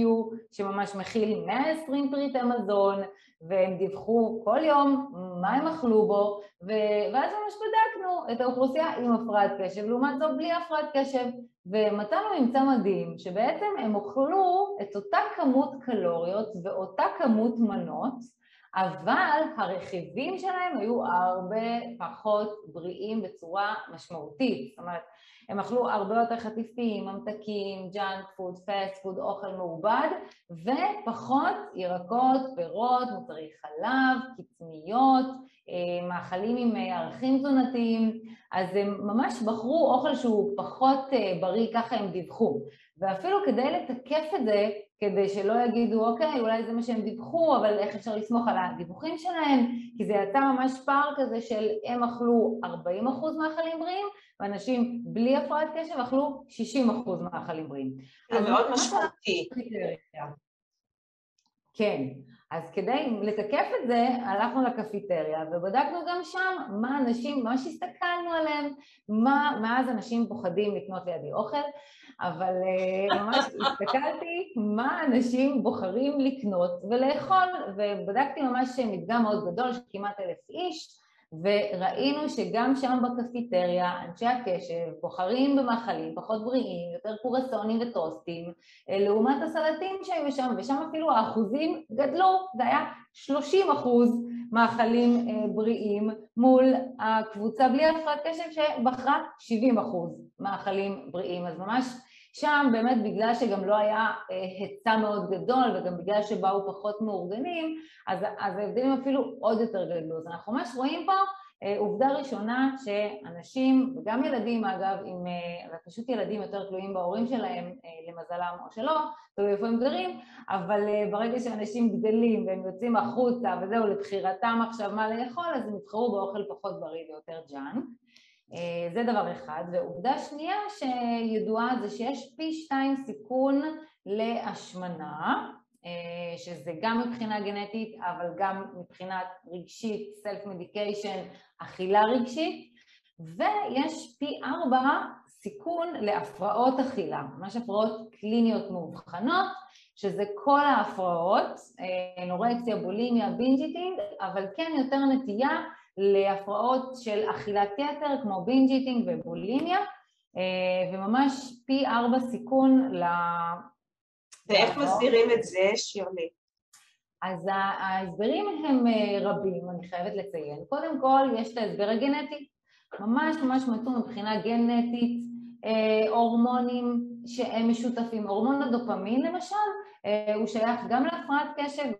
שממש מכיל 120 פריטי מזון והם דיווחו כל יום מה הם אכלו בו ו- ואז ממש בדקנו את האוכלוסייה עם הפרעת קשב לעומת זאת בלי הפרעת קשב ומצאנו ממצא מדהים שבעצם הם אוכלו את אותה כמות קלוריות ואותה כמות מנות אבל הרכיבים שלהם היו הרבה פחות בריאים בצורה משמעותית. זאת אומרת, הם אכלו הרבה יותר חטיפים, ממתקים, junk food, fast food, אוכל מעובד, ופחות ירקות, פירות, מוצרי חלב, קטניות, אה, מאכלים עם אה, ערכים תזונתיים, אז הם ממש בחרו אוכל שהוא פחות אה, בריא, ככה הם דיווחו. ואפילו כדי לתקף את זה, כדי שלא יגידו, אוקיי, אולי זה מה שהם דיווחו, אבל איך אפשר לסמוך על הדיווחים שלהם? כי זה יצא ממש פער כזה של הם אכלו 40% מאכלים בריאים, ואנשים בלי הפרעת קשב אכלו 60% מאכלים בריאים. זה מאוד משמעותי. כן, אז כדי לתקף את זה, הלכנו לקפיטריה ובדקנו גם שם מה אנשים, ממש הסתכלנו עליהם, מה, מאז אנשים פוחדים לקנות לידי אוכל, אבל אה, ממש הסתכלתי מה אנשים בוחרים לקנות ולאכול, ובדקתי ממש מדגם מאוד גדול של כמעט אלף איש, וראינו שגם שם בקפיטריה אנשי הקשב בוחרים במאכלים פחות בריאים, יותר קורסונים וטוסטים, אה, לעומת הסלטים שהיו שם, ושם אפילו האחוזים גדלו, זה היה 30 אחוז מאכלים אה, בריאים מול הקבוצה בלי הפרעת קשב שבחרה 70 אחוז מאכלים בריאים, אז ממש שם באמת בגלל שגם לא היה אה, היצע מאוד גדול וגם בגלל שבאו פחות מאורגנים, אז, אז ההבדלים אפילו עוד יותר גדלו. אז אנחנו ממש רואים פה אה, עובדה ראשונה שאנשים, וגם ילדים אגב, עם, אה, פשוט ילדים יותר תלויים בהורים שלהם, למזלם או שלא, תלוי איפה הם גרים, אבל ברגע שאנשים גדלים והם יוצאים החוצה וזהו, לבחירתם עכשיו מה לאכול, אז הם יבחרו באוכל פחות בריא ויותר ג'אנק. אה, זה דבר אחד, ועובדה שנייה שידועה זה שיש פי שתיים סיכון להשמנה, אה, שזה גם מבחינה גנטית אבל גם מבחינת רגשית, self medication, אכילה רגשית, ויש פי ארבע סיכון להפרעות אכילה, ממש הפרעות קליניות מאובחנות, שזה כל ההפרעות, אה, אנורקסיה, בולימיה, binge eating, אבל כן יותר נטייה להפרעות של אכילת יתר כמו בינג' איטינג ובולימיה אה, וממש פי ארבע סיכון ל... ואיך מסבירים את זה, שירלי? אז ההסברים הם אה, רבים, אני חייבת לציין. קודם כל, יש את ההסבר הגנטי. ממש ממש מצאו מבחינה גנטית אה, הורמונים שהם משותפים. הורמון הדופמין למשל, הוא שייך גם להפרעת קשב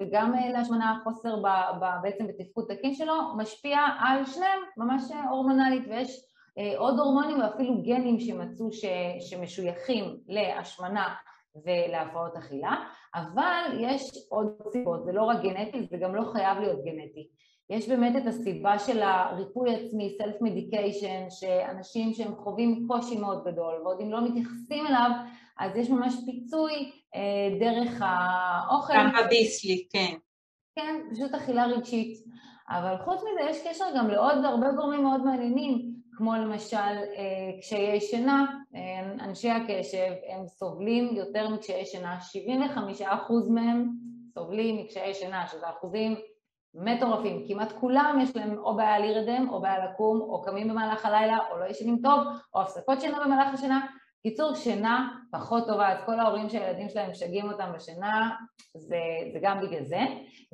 וגם אה, להשמנה, חוסר ב, ב, בעצם בתפקוד תקין שלו, משפיע על שניהם ממש הורמונלית ויש אה, עוד הורמונים ואפילו גנים שמצאו ש, שמשויכים להשמנה ולהפרעות אכילה, אבל יש עוד סיבות, זה לא רק גנטי, זה גם לא חייב להיות גנטי. יש באמת את הסיבה של הריפוי עצמי, סלף מדייקיישן, שאנשים שהם חווים קושי מאוד גדול ועוד אם לא מתייחסים אליו, אז יש ממש פיצוי אה, דרך האוכל. גם בביסלי, כן. כן, פשוט אכילה רגשית. אבל חוץ מזה יש קשר גם לעוד הרבה גורמים מאוד מעניינים, כמו למשל אה, קשיי שינה, אה, אנשי הקשב הם סובלים יותר מקשיי שינה, 75% מהם סובלים מקשיי שינה, שזה אחוזים מטורפים, כמעט כולם יש להם או בעיה להירדם, או בעיה לקום, או קמים במהלך הלילה, או לא ישנים טוב, או הפסקות שינה במהלך השינה, קיצור, שינה פחות טובה, אז כל ההורים שהילדים שלהם משגעים אותם בשינה, זה, זה גם בגלל זה,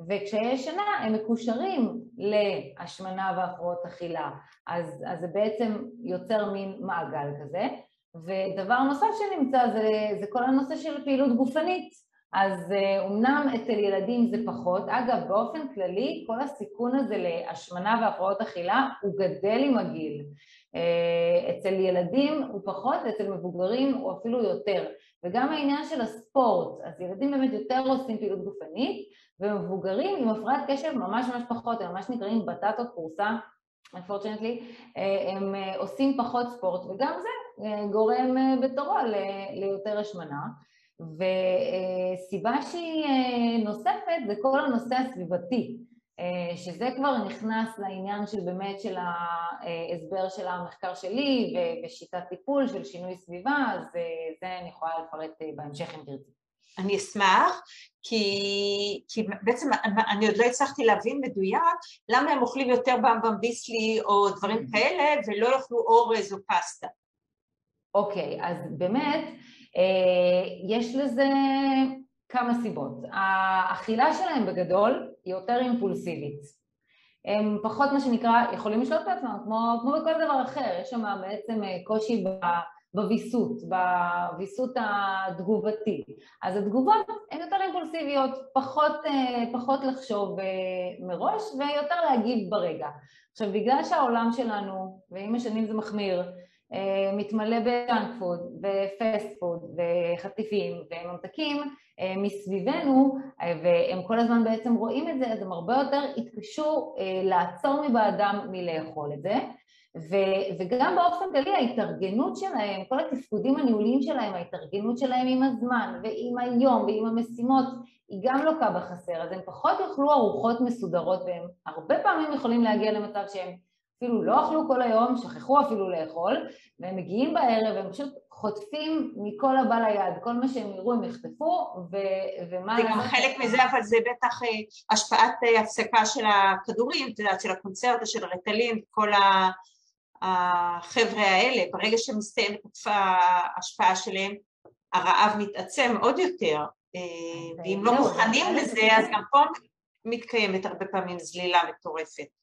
וכשיש שינה הם מקושרים להשמנה והפרעות אכילה, אז, אז זה בעצם יוצר מין מעגל כזה. ודבר נוסף שנמצא זה, זה כל הנושא של פעילות גופנית, אז אומנם אצל ילדים זה פחות, אגב באופן כללי כל הסיכון הזה להשמנה והפרעות אכילה הוא גדל עם הגיל, אה, אצל ילדים הוא פחות, אצל מבוגרים הוא אפילו יותר. וגם העניין של הספורט, אז ילדים באמת יותר עושים פעילות גופנית, ומבוגרים עם הפרעת קשב ממש ממש פחות, הם ממש נקראים בטטות קורסה, unfortunately, אה, הם אה, עושים פחות ספורט, וגם זה גורם בתורו ליותר השמנה. וסיבה שהיא נוספת זה כל הנושא הסביבתי. אה, שזה כבר נכנס לעניין של באמת של ההסבר של המחקר שלי ושיטת טיפול של שינוי סביבה, אז אה, זה אני יכולה לפרט אה, בהמשך אם תרצי. אני אשמח, כי, כי בעצם אני עוד לא הצלחתי להבין מדויק למה הם אוכלים יותר במבם ביסלי או דברים mm-hmm. כאלה ולא יאכלו אורז או פסטה. אוקיי, okay, אז באמת יש לזה כמה סיבות. האכילה שלהם בגדול היא יותר אימפולסיבית. הם פחות מה שנקרא יכולים לשלוט בעצמם, כמו, כמו בכל דבר אחר, יש שם בעצם אה, קושי בוויסות, בוויסות התגובתי. אז התגובות הן יותר אימפולסיביות, פחות, אה, פחות לחשוב אה, מראש ויותר להגיב ברגע. עכשיו בגלל שהעולם שלנו, ועם השנים זה מחמיר, מתמלא ב junk food ו fast food וחטיפים וממתקים, אה, מסביבנו, אה, והם כל הזמן בעצם רואים את זה, אז הם הרבה יותר התקשו אה, לעצור מבעדם מלאכול את זה. ו- וגם באופן כללי ההתארגנות שלהם, כל התפקודים הניהוליים שלהם, ההתארגנות שלהם עם הזמן ועם היום ועם המשימות, היא גם לוקה בחסר, אז הם פחות יאכלו ארוחות מסודרות והם הרבה פעמים יכולים להגיע למצב שהם אפילו לא אכלו כל היום, שכחו אפילו לאכול, והם מגיעים בערב והם פשוט חוטפים מכל הבא ליד, כל מה שהם יראו הם יחטפו, ו- ומה... זה גם חלק מזה, אבל זה בטח השפעת הפסקה של הכדורים, את יודעת, של הקונצרטה, של הרטלין, כל החבר'ה האלה, ברגע שמסתיימת ההשפעה שלהם, הרעב מתעצם עוד יותר, אה, ואם לא מוכנים לזה, אז גם פה מתקיימת הרבה פעמים זלילה מטורפת.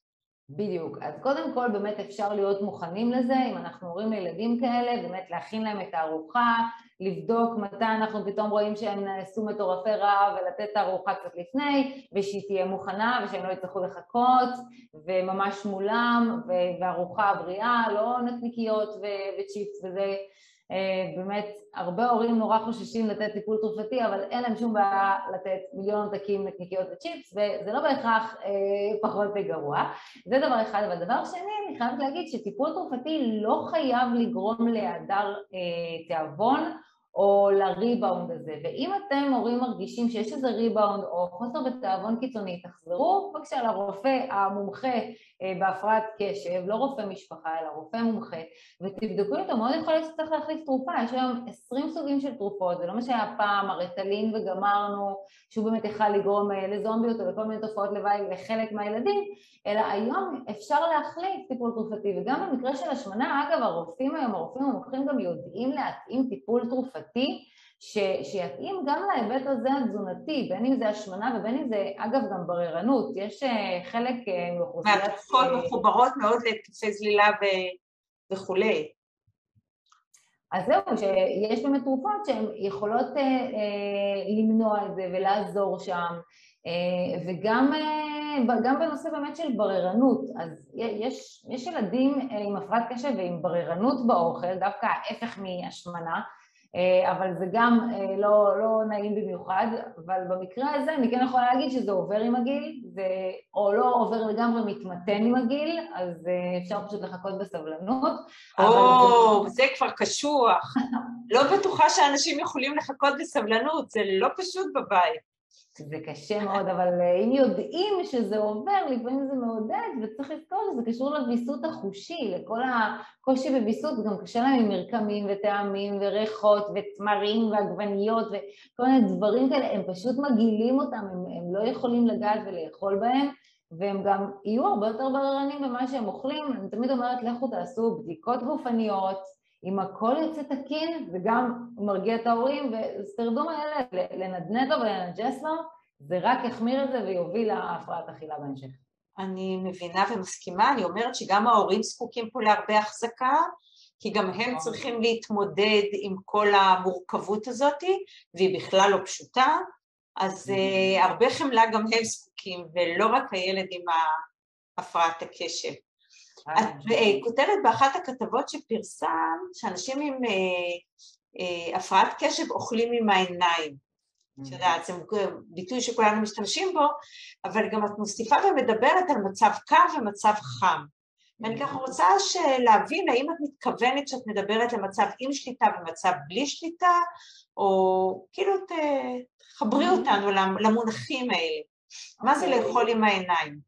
בדיוק. אז קודם כל באמת אפשר להיות מוכנים לזה, אם אנחנו הורים לילדים כאלה, באמת להכין להם את הארוחה, לבדוק מתי אנחנו פתאום רואים שהם נעשו מטורפי רעב ולתת את הארוחה קצת לפני, ושהיא תהיה מוכנה ושהם לא יצטרכו לחכות, וממש מולם, וארוחה בריאה, לא נקניקיות וצ'יפס וזה. אה, באמת, הרבה הורים נורא חוששים לתת טיפול תרופתי, אבל אין להם שום בעיה לתת מיליון עותקים נקניקיות וצ'יפס, וזה לא בהכרח אה, פחות וגרוע. זה דבר אחד. אבל דבר שני, אני חייבת להגיד שטיפול תרופתי לא חייב לגרום להיעדר אה, תיאבון, או לריבאונד הזה. ואם אתם הורים מרגישים שיש איזה ריבאונד או חוסר בתיאבון קיצוני, תחזרו בבקשה לרופא המומחה אה, בהפרעת קשב, לא רופא משפחה אלא רופא מומחה, ותבדקו איתו, מאוד יכול להיות שצריך להחליף תרופה, יש היום עשרים סוגים של תרופות, זה לא מה שהיה פעם, הרטלין וגמרנו, שהוא באמת יכל לגרום אה, לזומביות או לכל מיני תופעות לוואי לחלק מהילדים, אלא היום אפשר להחליף טיפול תרופתי, וגם במקרה של השמנה, אגב הרופאים היום, הרופאים המומחים גם יודעים להתאים טיפול תרופתי ש, שיתאים גם להיבט הזה התזונתי, בין אם זה השמנה ובין אם זה, אגב, גם בררנות. יש אה, חלק אה, מאוכלוסיית... והתרופות אה, מחוברות מאוד להתקפי זלילה ו... וכולי. אז זהו, שיש באמת תרופות שהן יכולות אה, אה, למנוע את זה ולעזור שם, אה, וגם אה, גם בנושא באמת של בררנות, אז יש, יש ילדים אה, עם הפרעת קשב ועם בררנות באוכל, דווקא ההפך מהשמנה, אבל זה גם אה, לא, לא נעים במיוחד, אבל במקרה הזה אני כן יכולה להגיד שזה עובר עם הגיל, זה, או לא עובר לגמרי מתמתן עם הגיל, אז אה, אפשר פשוט לחכות בסבלנות. או, זה... זה כבר קשוח. לא בטוחה שאנשים יכולים לחכות בסבלנות, זה לא פשוט בבית. זה קשה מאוד, אבל אה, אם יודעים שזה עובר, לפעמים זה מעודד, וצריך לזכור שזה קשור לוויסות החושי, לכל הקושי בוויסות, גם קשה להם עם מרקמים וטעמים וריחות ותמרים ועגבניות וכל מיני דברים כאלה, הם פשוט מגעילים אותם, הם, הם לא יכולים לגעת ולאכול בהם, והם גם יהיו הרבה יותר בררנים במה שהם אוכלים. אני תמיד אומרת, לכו תעשו בדיקות גופניות, אם הכל יוצא תקין, זה גם מרגיע את ההורים, וסטרדום האלה, לנדנד לו ולנג'ס לו, זה רק יחמיר את זה ויוביל להפרעת אכילה בהמשך. אני מבינה ומסכימה, אני אומרת שגם ההורים זקוקים פה להרבה החזקה, כי גם הם נכון. צריכים להתמודד עם כל המורכבות הזאת, והיא בכלל לא פשוטה, אז uh, הרבה חמלה גם הם זקוקים, ולא רק הילד עם הפרעת הקשב. את אה, כותבת באחת הכתבות שפרסם שאנשים עם אה, אה, הפרעת קשב אוכלים עם העיניים. את. יודעת, זה ביטוי שכולנו משתמשים בו, אבל גם את מוסיפה ומדברת על מצב קר ומצב חם. ואני ככה רוצה להבין האם את מתכוונת שאת מדברת למצב עם שליטה ומצב בלי שליטה, או כאילו תחברי. אותנו למונחים האלה. מה זה אוקיי. לאכול עם העיניים?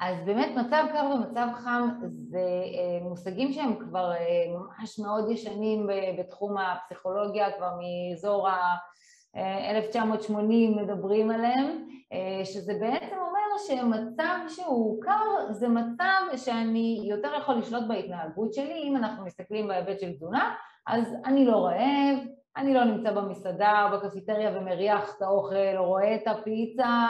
אז באמת מצב קר ומצב חם זה אה, מושגים שהם כבר אה, ממש מאוד ישנים בתחום הפסיכולוגיה, כבר מאזור ה-1980 אה, מדברים עליהם, שזה בעצם אומר שמצב שהוא קר זה מצב שאני יותר יכול לשלוט בהתנהגות שלי, אם אנחנו מסתכלים בהיבט של תזונה, אז אני לא רעב, אני לא נמצא במסעדה או בקפיטריה ומריח את האוכל או רואה את הפיצה,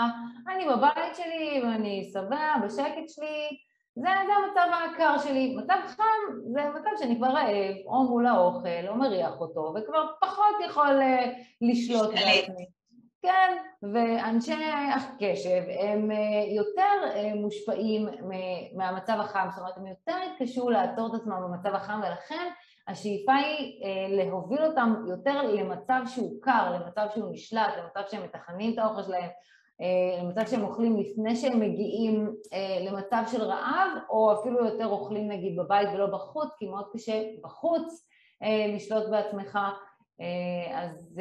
אני בבית שלי ואני שבע, בשקט שלי, זה, זה המצב הקר שלי. מצב חם זה מצב שאני כבר רעב, או מול האוכל, או מריח אותו, וכבר פחות יכול uh, לשלוט בעצמי. כן, ואנשי הקשב הם uh, יותר uh, מושפעים מהמצב החם, זאת אומרת הם יותר יתקשו לעצור את עצמם במצב החם ולכן השאיפה היא אה, להוביל אותם יותר למצב שהוא קר, למצב שהוא נשלט, למצב שהם מתכננים את האוכל שלהם, אה, למצב שהם אוכלים לפני שהם מגיעים אה, למצב של רעב, או אפילו יותר אוכלים נגיד בבית ולא בחוץ, כי מאוד קשה בחוץ לשלוט בעצמך. אז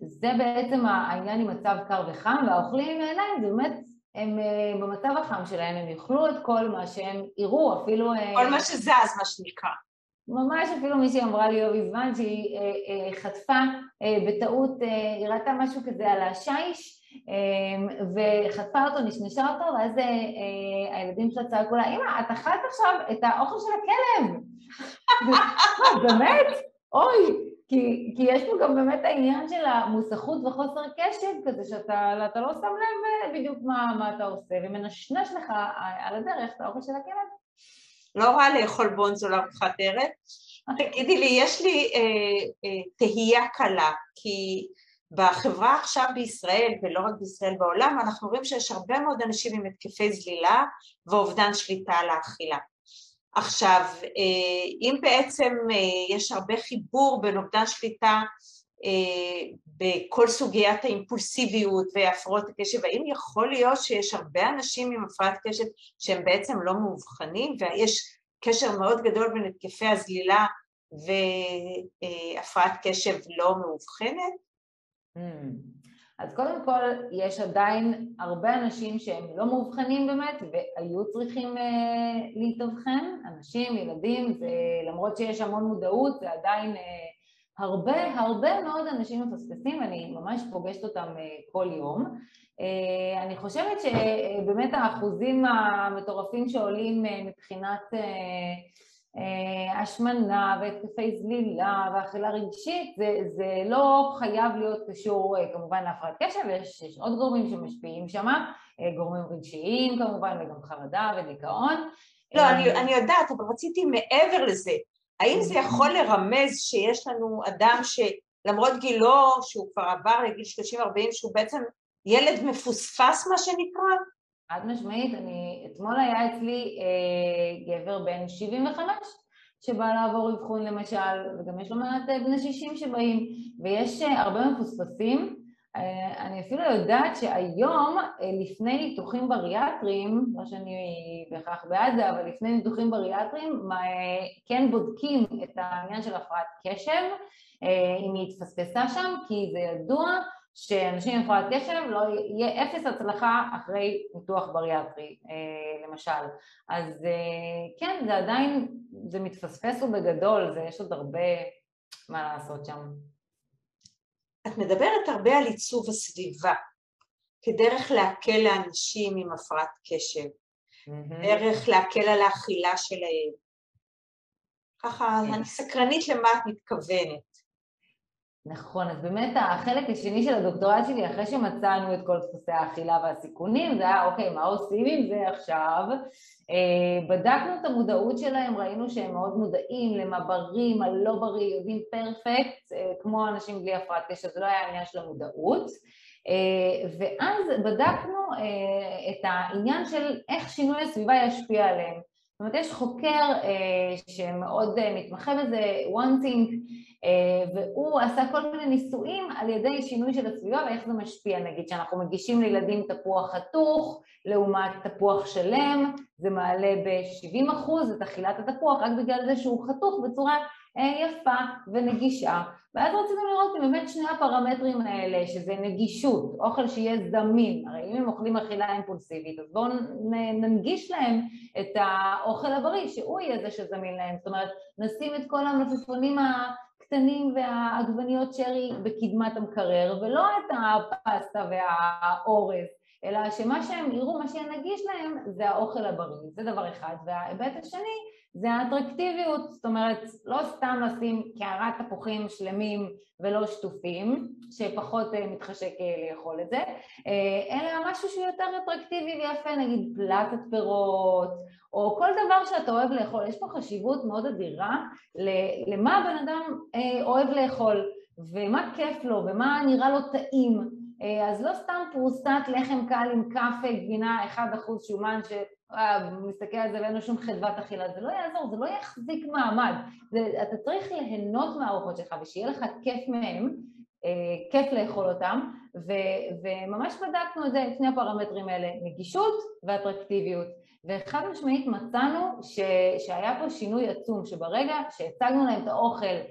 זה בעצם העניין עם מצב קר וחם, והאוכלים עם העיניים זה באמת הם במצב החם שלהם, הם יאכלו את כל מה שהם יראו, אפילו... כל מה שזז, מה שנקרא. ממש אפילו מישהי אמרה לי לא מזמן שהיא חטפה בטעות, היא ראתה משהו כזה על השיש וחטפה אותו, נשנשה אותו, ואז הילדים שלה צעקו לה, אמא, את אכלת עכשיו את האוכל של הכלב. באמת? אוי, כי, כי יש פה גם באמת העניין של המוסכות וחוסר קשב כזה, שאתה לא שם לב בדיוק מה, מה אתה עושה, ומנשנש לך על הדרך את האוכל של הכלב. לא רע לאכול בונזו לארוחת ערב. תגידי לי, יש לי אה, אה, תהייה קלה, כי בחברה עכשיו בישראל, ולא רק בישראל, בעולם, אנחנו רואים שיש הרבה מאוד אנשים עם התקפי זלילה ואובדן שליטה על האכילה. עכשיו, אה, אם בעצם אה, יש הרבה חיבור בין אובדן שליטה בכל סוגיית האימפולסיביות והפרעות הקשב, האם יכול להיות שיש הרבה אנשים עם הפרעת קשב שהם בעצם לא מאובחנים ויש קשר מאוד גדול בין התקפי הזלילה והפרעת קשב לא מאובחנת? Hmm. אז קודם כל, יש עדיין הרבה אנשים שהם לא מאובחנים באמת והיו צריכים אה, להתאבחן, אנשים, ילדים, ולמרות שיש המון מודעות זה עדיין אה, הרבה הרבה מאוד אנשים מפספסים, אני ממש פוגשת אותם אה, כל יום. אה, אני חושבת שבאמת האחוזים המטורפים שעולים אה, מבחינת השמנה והתקפי זלילה ואכילה רגשית זה, זה לא חייב להיות קשור כמובן להפרעת קשב, יש, יש עוד גורמים שמשפיעים שם, גורמים רגשיים כמובן וגם חרדה ודיכאון. לא, אני, אני יודעת, אבל רציתי מעבר לזה, האם זה יכול לרמז שיש לנו אדם שלמרות גילו, שהוא כבר עבר לגיל 30-40, שהוא בעצם ילד מפוספס מה שנקרא? חד משמעית, אני, אתמול היה אצלי אה, גבר בן 75 שבא לעבור אבחון למשל, וגם יש לו מעט אה, בני 60 שבאים, ויש אה, הרבה מפוספסים אני אפילו יודעת שהיום אה, לפני ניתוחים בריאטריים, לא שאני בהכרח בעד זה, אבל לפני ניתוחים בריאטריים אה, כן בודקים את העניין של הפרעת קשב, אם היא התפספסה שם, כי זה ידוע שאנשים עם הפרעת קשב לא יהיה אפס הצלחה אחרי ניתוח בריאטרי למשל. אז כן, זה עדיין, זה מתפספס ובגדול, זה, יש עוד הרבה מה לעשות שם. את מדברת הרבה על עיצוב הסביבה כדרך להקל לאנשים עם הפרעת קשב, mm-hmm. דרך להקל על האכילה שלהם. ככה, כן. אני סקרנית למה את מתכוונת. נכון, אז באמת החלק השני של הדוקטורט שלי, אחרי שמצאנו את כל דפוסי האכילה והסיכונים, זה היה אוקיי, מה עושים עם זה עכשיו? אה, בדקנו את המודעות שלהם, ראינו שהם מאוד מודעים למה בריא, מה לא בריא, יודעים פרפקט, אה, כמו אנשים בלי הפרעת קשב, זה לא היה עניין של המודעות. אה, ואז בדקנו את העניין של איך שינוי הסביבה ישפיע עליהם. זאת אומרת, יש חוקר שמאוד מתמחה בזה, וונטינג, והוא עשה כל מיני ניסויים על ידי שינוי של הסביבה ואיך זה משפיע, נגיד שאנחנו מגישים לילדים תפוח חתוך לעומת תפוח שלם, זה מעלה ב-70% את אכילת התפוח רק בגלל זה שהוא חתוך בצורה אה, יפה ונגישה. ואז רצינו לראות אם באמת שני הפרמטרים האלה, שזה נגישות, אוכל שיהיה זמין, הרי אם הם אוכלים אכילה אימפולסיבית, אז בואו ננגיש להם את האוכל הבריא, שהוא יהיה זה שזמין להם, זאת אומרת, נשים את כל המלפפונים הקטנים והעגבניות שרי בקדמת המקרר, ולא את הפסטה והאורז. אלא שמה שהם יראו, מה שנגיש להם זה האוכל הבריא, זה דבר אחד. וההיבט השני זה האטרקטיביות, זאת אומרת לא סתם לשים קערת תפוחים שלמים ולא שטופים, שפחות אה, מתחשק אה, לאכול את זה, אה, אלא משהו שהוא יותר אטרקטיבי ויפה, נגיד פלטת פירות, או כל דבר שאתה אוהב לאכול. יש פה חשיבות מאוד אדירה למה הבן אדם אוהב לאכול, ומה כיף לו, ומה נראה לו טעים. אז לא סתם פרוסת לחם קל עם קפה, גבינה, 1% שומן, שמסתכל על זה ואין לו שום חדוות אכילה, זה לא יעזור, זה לא יחזיק מעמד. זה, אתה צריך ליהנות מהארוחות שלך ושיהיה לך כיף מהם, כיף לאכול אותם, ו, וממש בדקנו את זה, את שני הפרמטרים האלה, נגישות ואטרקטיביות. וחד משמעית מצאנו ש, שהיה פה שינוי עצום, שברגע שהצגנו להם את האוכל אה,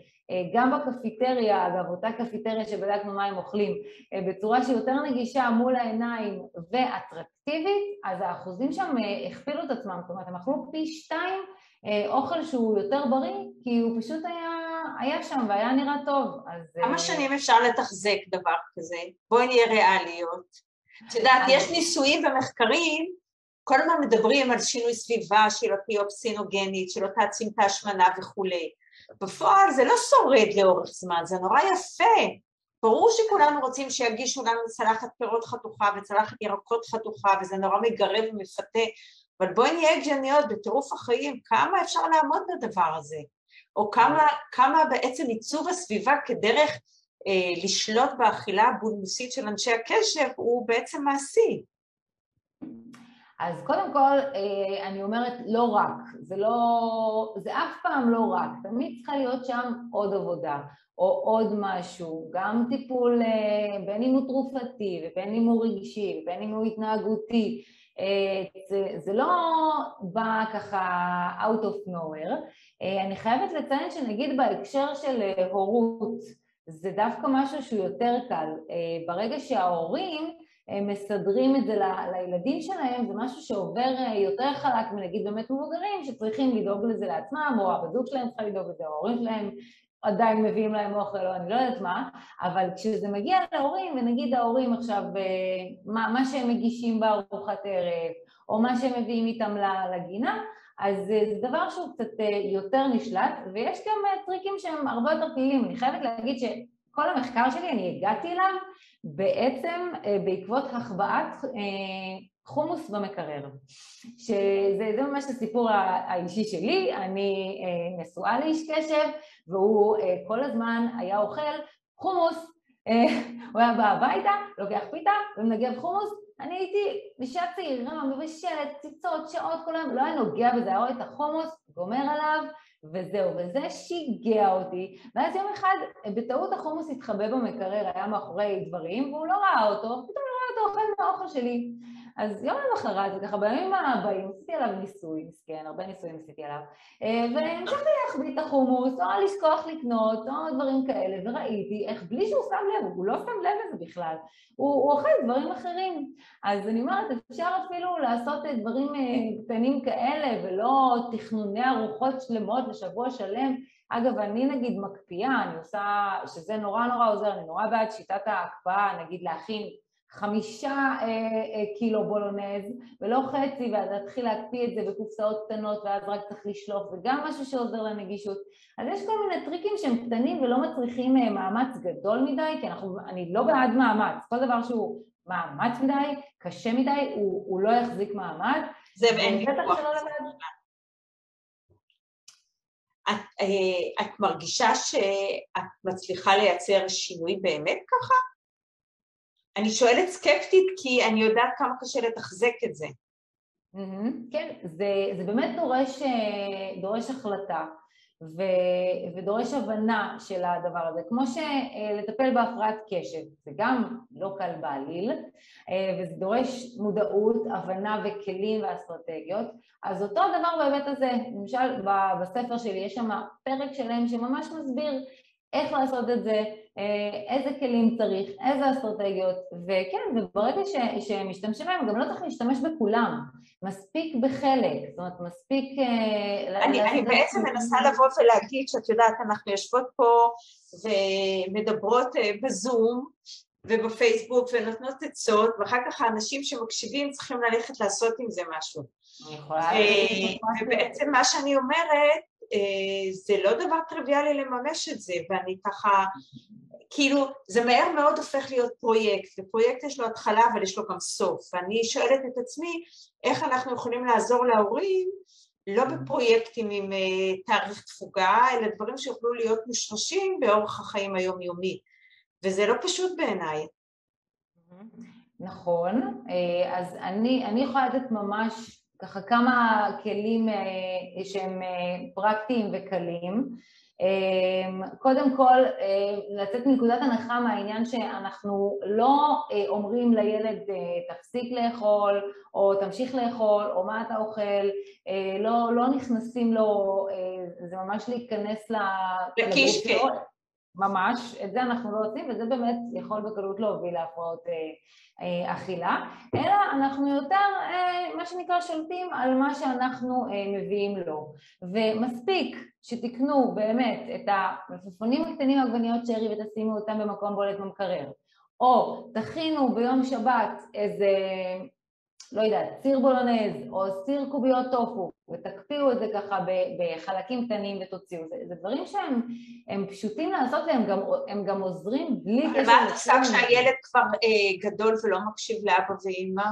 גם בקפיטריה, אגב, אותה קפיטריה שבדקנו מה הם אוכלים, אה, בצורה שהיא יותר נגישה מול העיניים ואטרקטיבית, אז האחוזים שם אה, הכפילו את עצמם, זאת אומרת, הם אכלו פי שתיים אוכל שהוא יותר בריא, כי הוא פשוט היה, היה שם והיה נראה טוב, אז... כמה שנים אפשר לתחזק דבר כזה? בואי נהיה ריאליות. את יודעת, יש ניסויים ומחקרים, כל הזמן מדברים על שינוי סביבה, שלא תהיה אופסינוגנית, שלא תעצים את ההשמנה וכולי. בפועל זה לא שורד לאורך זמן, זה נורא יפה. ברור שכולנו רוצים שיגישו לנו צלחת פירות חתוכה וצלחת ירקות חתוכה וזה נורא מגרב ומפתה, אבל בואי נהיה הגיוניות בטירוף החיים, כמה אפשר לעמוד בדבר הזה? או כמה, כמה בעצם עיצוב הסביבה כדרך אה, לשלוט באכילה הבולמוסית של אנשי הקשב הוא בעצם מעשי. אז קודם כל, אה, אני אומרת לא רק, זה לא, זה אף פעם לא רק, תמיד צריכה להיות שם עוד עבודה, או עוד משהו, גם טיפול אה, בין אם הוא תרופתי ובין אם הוא רגשי ובין אם הוא התנהגותי, אה, זה, זה לא בא ככה out of nowhere. אני חייבת לציין שנגיד בהקשר של הורות, זה דווקא משהו שהוא יותר קל. ברגע שההורים מסדרים את זה לילדים שלהם, זה משהו שעובר אה, יותר חלק מנגיד באמת מבוגרים שצריכים לדאוג לזה לעצמם, או הבדוק שלהם צריכה לדאוג לזה, או ההורים שלהם עדיין מביאים להם אוכל, או אני לא יודעת מה, אבל כשזה מגיע להורים, ונגיד ההורים עכשיו, אה, מה, מה שהם מגישים בארוחת ערב, או מה שהם מביאים איתם לגינה, אז זה דבר שהוא קצת אה, יותר נשלט, ויש גם טריקים שהם הרבה יותר פעילים. אני חייבת להגיד שכל המחקר שלי, אני הגעתי אליו בעצם אה, בעקבות החבאת אה, חומוס במקרר, שזה ממש הסיפור האישי שלי, אני אה, נשואה לאיש קשב והוא כל הזמן היה אוכל חומוס, הוא היה בא הביתה, לוקח פיתה ומנגב חומוס, אני הייתי אישה צעירה, מבשלת, ציצות, שעות, כל היום, לא היה נוגע בזה, היה רואה את החומוס, גומר עליו וזהו, וזה שיגע אותי, ואז יום אחד בטעות החומוס התחבא במקרר, היה מאחורי דברים, והוא לא ראה אותו, פתאום הוא ראה אותו אוכל מהאוכל שלי. אז יום למחרת, וככה בימים הבאים, עשיתי עליו ניסוי, מסכן, הרבה ניסויים עשיתי עליו, אה, והמשכתי להחביא את החומוס, או לשכוח לקנות, או דברים כאלה, וראיתי איך בלי שהוא שם לב, הוא לא שם לב לזה בכלל, הוא, הוא אוכל דברים אחרים. אז אני אומרת, אפשר אפילו לעשות דברים אה, קטנים כאלה, ולא תכנוני ארוחות שלמות לשבוע שלם. אגב, אני נגיד מקפיאה, אני עושה, שזה נורא נורא עוזר, אני נורא בעד שיטת ההקפאה, נגיד להכין חמישה אה, אה, קילו בולונז ולא חצי ואז להתחיל להקפיא את זה בקופסאות קטנות ואז רק צריך לשלוף זה גם משהו שעוזר לנגישות. אז יש כל מיני טריקים שהם קטנים ולא מצריכים אה, מאמץ גדול מדי כי אנחנו, אני לא בעד מאמץ. כל דבר שהוא מאמץ מדי, קשה מדי, הוא, הוא לא יחזיק מעמד זה אין ויכוח. את, אה, את מרגישה שאת מצליחה לייצר שינוי באמת ככה? אני שואלת סקפטית כי אני יודעת כמה קשה לתחזק את זה. כן, זה, זה באמת דורש, אה, דורש החלטה ו, ודורש הבנה של הדבר הזה. כמו שלטפל בהפרעת קשב, זה גם לא קל בעליל, אה, וזה דורש מודעות, הבנה וכלים ואסטרטגיות. אז אותו הדבר בהיבט הזה, למשל בספר שלי יש שם פרק שלם שממש מסביר איך לעשות את זה, אה, איזה כלים צריך, איזה אסטרטגיות, וכן, וברגע ש, שמשתמשים בהם גם לא צריך להשתמש בכולם, מספיק בחלק, זאת אומרת מספיק... אה, אני, אני בעצם מנסה לבוא ולהגיד שאת יודעת, אנחנו יושבות פה ומדברות אה, בזום ובפייסבוק ונותנות עצות, ואחר כך האנשים שמקשיבים צריכים ללכת לעשות עם זה משהו. אני יכולה... ובעצם מה שאני אומרת, זה לא דבר טריוויאלי לממש את זה, ואני ככה כאילו זה מהר מאוד הופך להיות פרויקט, ופרויקט יש לו התחלה אבל יש לו גם סוף, ואני שואלת את עצמי איך אנחנו יכולים לעזור להורים לא בפרויקטים עם uh, תאריך תפוגה, אלא דברים שיוכלו להיות מושרשים באורח החיים היומיומי, וזה לא פשוט בעיניי. נכון, אה, אז אני, אני יכולה לתת ממש ככה כמה כלים אה, שהם פרקטיים וקלים. קודם כל, לצאת מנקודת הנחה מהעניין שאנחנו לא אומרים לילד תפסיק לאכול או תמשיך לאכול או מה אתה אוכל, לא, לא נכנסים לו, זה ממש להיכנס לקישקע. ממש, את זה אנחנו לא עושים וזה באמת יכול בקלות להוביל להפרעות אה, אה, אכילה, אלא אנחנו יותר אה, מה שנקרא שולטים על מה שאנחנו אה, מביאים לו. ומספיק שתקנו באמת את המלפפונים הקטנים עגבניות שרי ותשימו אותם במקום בולט במקרר. או תכינו ביום שבת איזה לא יודעת, סיר בולונז או סיר קוביות טופו ותקפיאו את זה ככה בחלקים קטנים ותוציאו, זה, זה דברים שהם פשוטים לעשות והם גם, גם עוזרים בלי קשר... מה את עושה כשהילד כבר אה, גדול ולא מקשיב לאבא ואימא?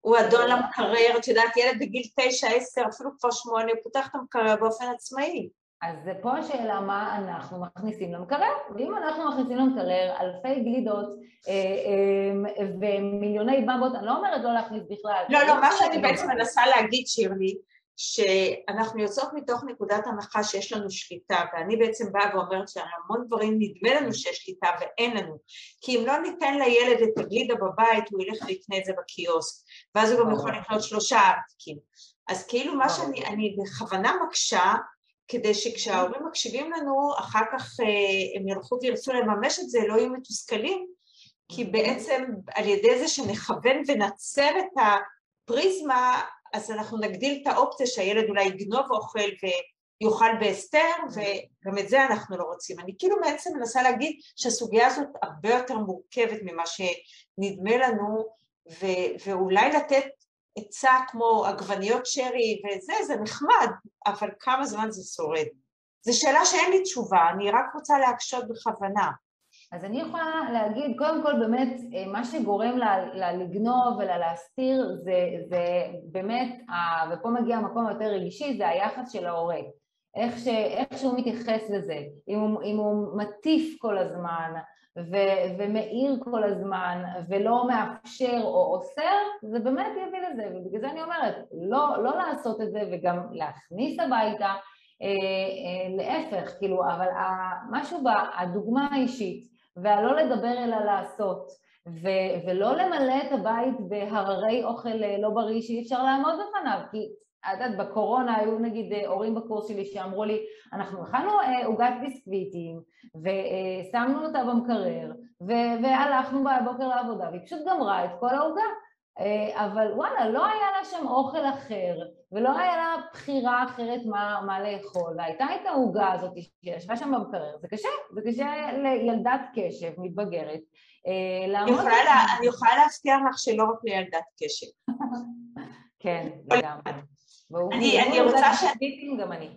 הוא אדון למקרר, את יודעת, ילד בגיל תשע, עשר, אפילו כבר שמונה, הוא פותח את המקרר באופן עצמאי. אז פה השאלה מה אנחנו מכניסים למקרר, ואם אנחנו מכניסים למקרר אלפי גלידות אה, אה, ומיליוני במבות, אני לא אומרת לא להכניס בכלל. לא, לא, מה שאני בעצם מנסה להגיד, שירלי, שאנחנו יוצאות מתוך נקודת הנחה שיש לנו שליטה, ואני בעצם באה ואומרת שהמון דברים נדמה לנו שיש שליטה ואין לנו, כי אם לא ניתן לילד את הגלידה בבית, הוא ילך ויקנה את זה בקיוסק, ואז הוא גם יכול לקנות שלושה ארטיקים. אז כאילו מה שאני בכוונה מקשה, כדי שכשההורים מקשיבים לנו, אחר כך אה, הם ילכו וירצו לממש את זה, לא יהיו מתוסכלים, כי בעצם על ידי זה שנכוון ונצר את הפריזמה, אז אנחנו נגדיל את האופציה שהילד אולי יגנוב אוכל ויאכל בהסתר, וגם את זה אנחנו לא רוצים. אני כאילו בעצם מנסה להגיד שהסוגיה הזאת הרבה יותר מורכבת ממה שנדמה לנו, ו- ואולי לתת עצה כמו עגבניות שרי וזה, זה נחמד, אבל כמה זמן זה שורד? זו שאלה שאין לי תשובה, אני רק רוצה להקשות בכוונה. אז אני יכולה להגיד, קודם כל באמת, אה, מה שגורם לה, לה לגנוב ולהסתיר זה, זה באמת, ופה מגיע המקום היותר רגישי, זה היחס של ההורה. איך, ש, איך שהוא מתייחס לזה, אם הוא, אם הוא מטיף כל הזמן, ו- ומאיר כל הזמן ולא מאפשר או אוסר, זה באמת יביא לזה, ובגלל זה אני אומרת, לא, לא לעשות את זה וגם להכניס הביתה, אה, אה, להפך, כאילו, אבל משהו בדוגמה האישית והלא לדבר אלא לעשות ו- ולא למלא את הבית בהררי אוכל אה, לא בריא שאי אפשר לעמוד בפניו, כי את יודעת, בקורונה היו נגיד אה, הורים בקורס שלי שאמרו לי, אנחנו הכנו אה, עוגת ביסקוויטים ושמנו אותה במקרר והלכנו בבוקר לעבודה והיא פשוט גמרה את כל העוגה. אה, אבל וואלה, לא היה לה שם אוכל אחר ולא היה לה בחירה אחרת מה, מה לאכול והייתה את העוגה הזאת שישבה שם במקרר, זה קשה, זה קשה לילדת קשב מתבגרת לה, אני יכולה להבטיח לך שלא רק לילדת קשב. כן, לגמרי. אני, אני רוצה ש... גם אני.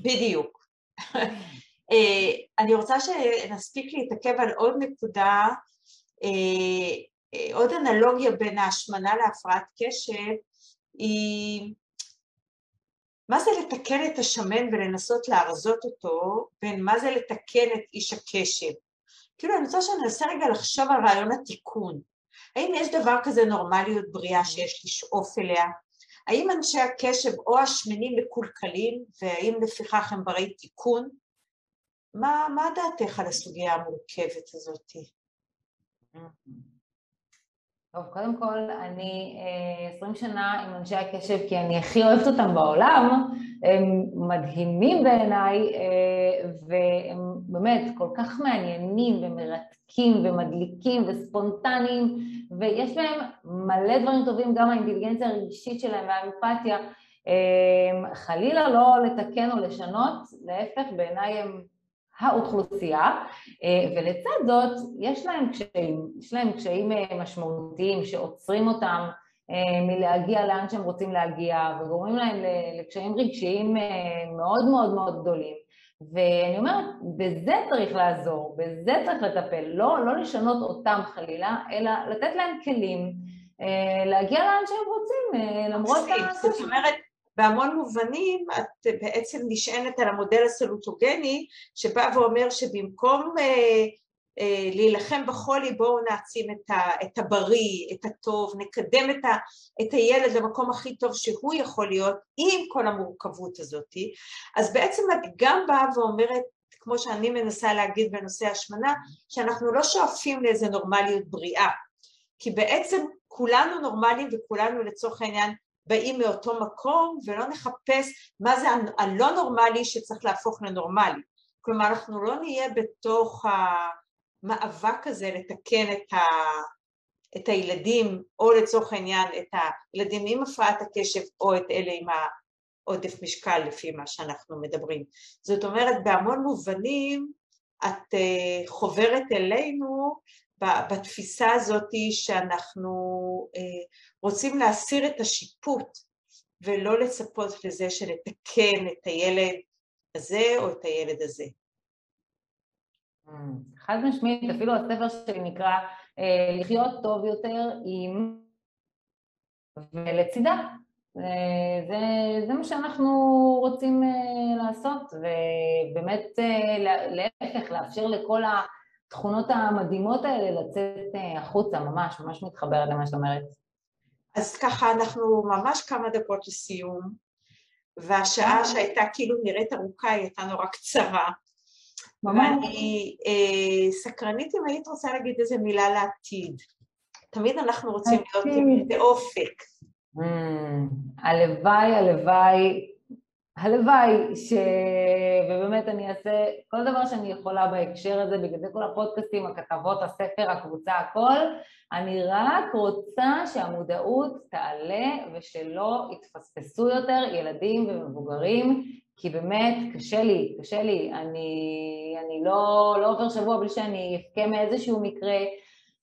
בדיוק. אה, אני רוצה שנספיק להתעכב על עוד נקודה, אה, אה, עוד אנלוגיה בין ההשמנה להפרעת קשב, היא מה זה לתקן את השמן ולנסות להרזות אותו, בין מה זה לתקן את איש הקשב. כאילו אני רוצה שננסה רגע לחשוב על רעיון התיקון. האם יש דבר כזה נורמליות בריאה שיש לשאוף אליה? האם אנשי הקשב או השמנים מקולקלים, והאם לפיכך הם ברי תיקון? מה, מה דעתך על הסוגיה המורכבת הזאת? טוב, קודם כל, אני אה, עשרים שנה עם אנשי הקשב כי אני הכי אוהבת אותם בעולם, הם מדהימים בעיניי אה, והם באמת כל כך מעניינים ומרתקים ומדליקים וספונטניים ויש בהם מלא דברים טובים, גם האינטליגנציה הרגשית שלהם והאמפתיה. אה, חלילה לא לתקן או לשנות, להפך בעיניי הם האוכלוסייה, אה, ולצד זאת יש להם קשיים, יש להם קשיים אה, משמעותיים שעוצרים אותם אה, מלהגיע לאן שהם רוצים להגיע וגורמים להם לקשיים רגשיים מאוד מאוד מאוד גדולים. ואני אומרת, בזה צריך לעזור, בזה צריך לטפל, לא, לא לשנות אותם חלילה, אלא לתת להם כלים להגיע לאן שהם רוצים, למרות ה... זאת אומרת, בהמון מובנים את בעצם נשענת על המודל הסלוטוגני שבא ואומר שבמקום אה, אה, להילחם בחולי, בואו נעצים את, ה, את הבריא, את הטוב, נקדם את, ה, את הילד למקום הכי טוב שהוא יכול להיות עם כל המורכבות הזאת. אז בעצם את גם באה ואומרת, כמו שאני מנסה להגיד בנושא השמנה, שאנחנו לא שואפים לאיזה נורמליות בריאה, כי בעצם כולנו נורמליים וכולנו לצורך העניין באים מאותו מקום ולא נחפש מה זה הלא נורמלי שצריך להפוך לנורמלי. כלומר אנחנו לא נהיה בתוך המאבק הזה לתקן את, ה, את הילדים או לצורך העניין את הילדים עם הפרעת הקשב או את אלה עם העודף משקל לפי מה שאנחנו מדברים. זאת אומרת בהמון מובנים את אה, חוברת אלינו בתפיסה הזאת שאנחנו אה, רוצים להסיר את השיפוט ולא לצפות לזה שלתקן את הילד הזה או את הילד הזה. חד משמעית, אפילו הספר שלי נקרא אה, לחיות טוב יותר עם ולצידה. זה, זה מה שאנחנו רוצים לעשות, ובאמת להפך, לאפשר לכל התכונות המדהימות האלה לצאת אה, החוצה, ממש, ממש מתחברת למה שאת אומרת. אז ככה אנחנו ממש כמה דקות לסיום, והשעה אה. שהייתה כאילו נראית ארוכה היא הייתה נורא קצרה. ממש. ואני אה, סקרנית אם היית רוצה להגיד איזה מילה לעתיד. תמיד אנחנו רוצים להיות עם באופק. Mm, הלוואי, הלוואי הלוואי ש... ובאמת אני אעשה כל דבר שאני יכולה בהקשר הזה, בגלל זה כל הפודקאסטים, הכתבות, הספר, הקבוצה, הכל, אני רק רוצה שהמודעות תעלה ושלא יתפספסו יותר ילדים ומבוגרים, כי באמת קשה לי, קשה לי, אני, אני לא, לא עובר שבוע בלי שאני אבכה מאיזשהו מקרה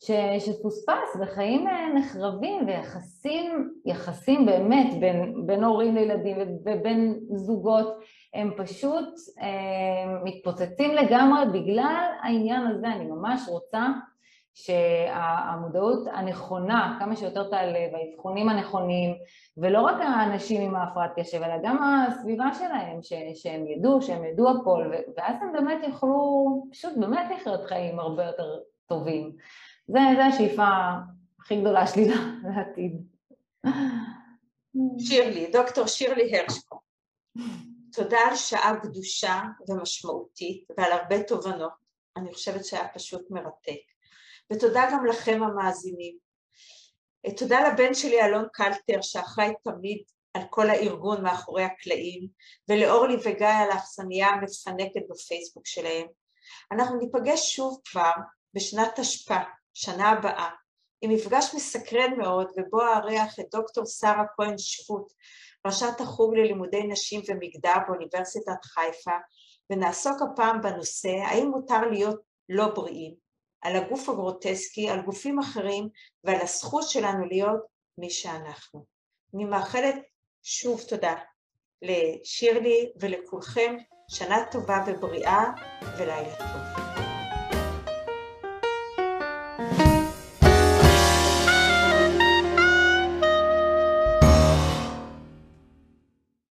ש, שפוספס וחיים אה, נחרבים ויחסים, יחסים באמת בין, בין הורים לילדים ובין זוגות הם פשוט אה, מתפוצצים לגמרי בגלל העניין הזה, אני ממש רוצה שהמודעות הנכונה כמה שיותר תעלה והאבחונים הנכונים ולא רק האנשים עם ההפרעת קשב אלא גם הסביבה שלהם ש, שהם ידעו, שהם ידעו הכל ואז הם באמת יוכלו פשוט באמת לחיות חיים הרבה יותר טובים זה, זה השאיפה הכי גדולה שלי לעתיד. שירלי, דוקטור שירלי הרשקו, תודה על שעה קדושה ומשמעותית ועל הרבה תובנות, אני חושבת שהיה פשוט מרתק. ותודה גם לכם המאזינים. תודה לבן שלי אלון קלטר שאחראי תמיד על כל הארגון מאחורי הקלעים, ולאורלי וגיא על האכסניה המפנקת בפייסבוק שלהם. אנחנו ניפגש שוב כבר בשנת תשפ"א, שנה הבאה, עם מפגש מסקרן מאוד ובו אארח את דוקטור שרה כהן שפוט, ראשת החוג ללימודי נשים ומגדר באוניברסיטת חיפה, ונעסוק הפעם בנושא האם מותר להיות לא בריאים, על הגוף הגרוטסקי, על גופים אחרים ועל הזכות שלנו להיות מי שאנחנו. אני מאחלת שוב תודה לשירלי ולכולכם, שנה טובה ובריאה ולילה טוב.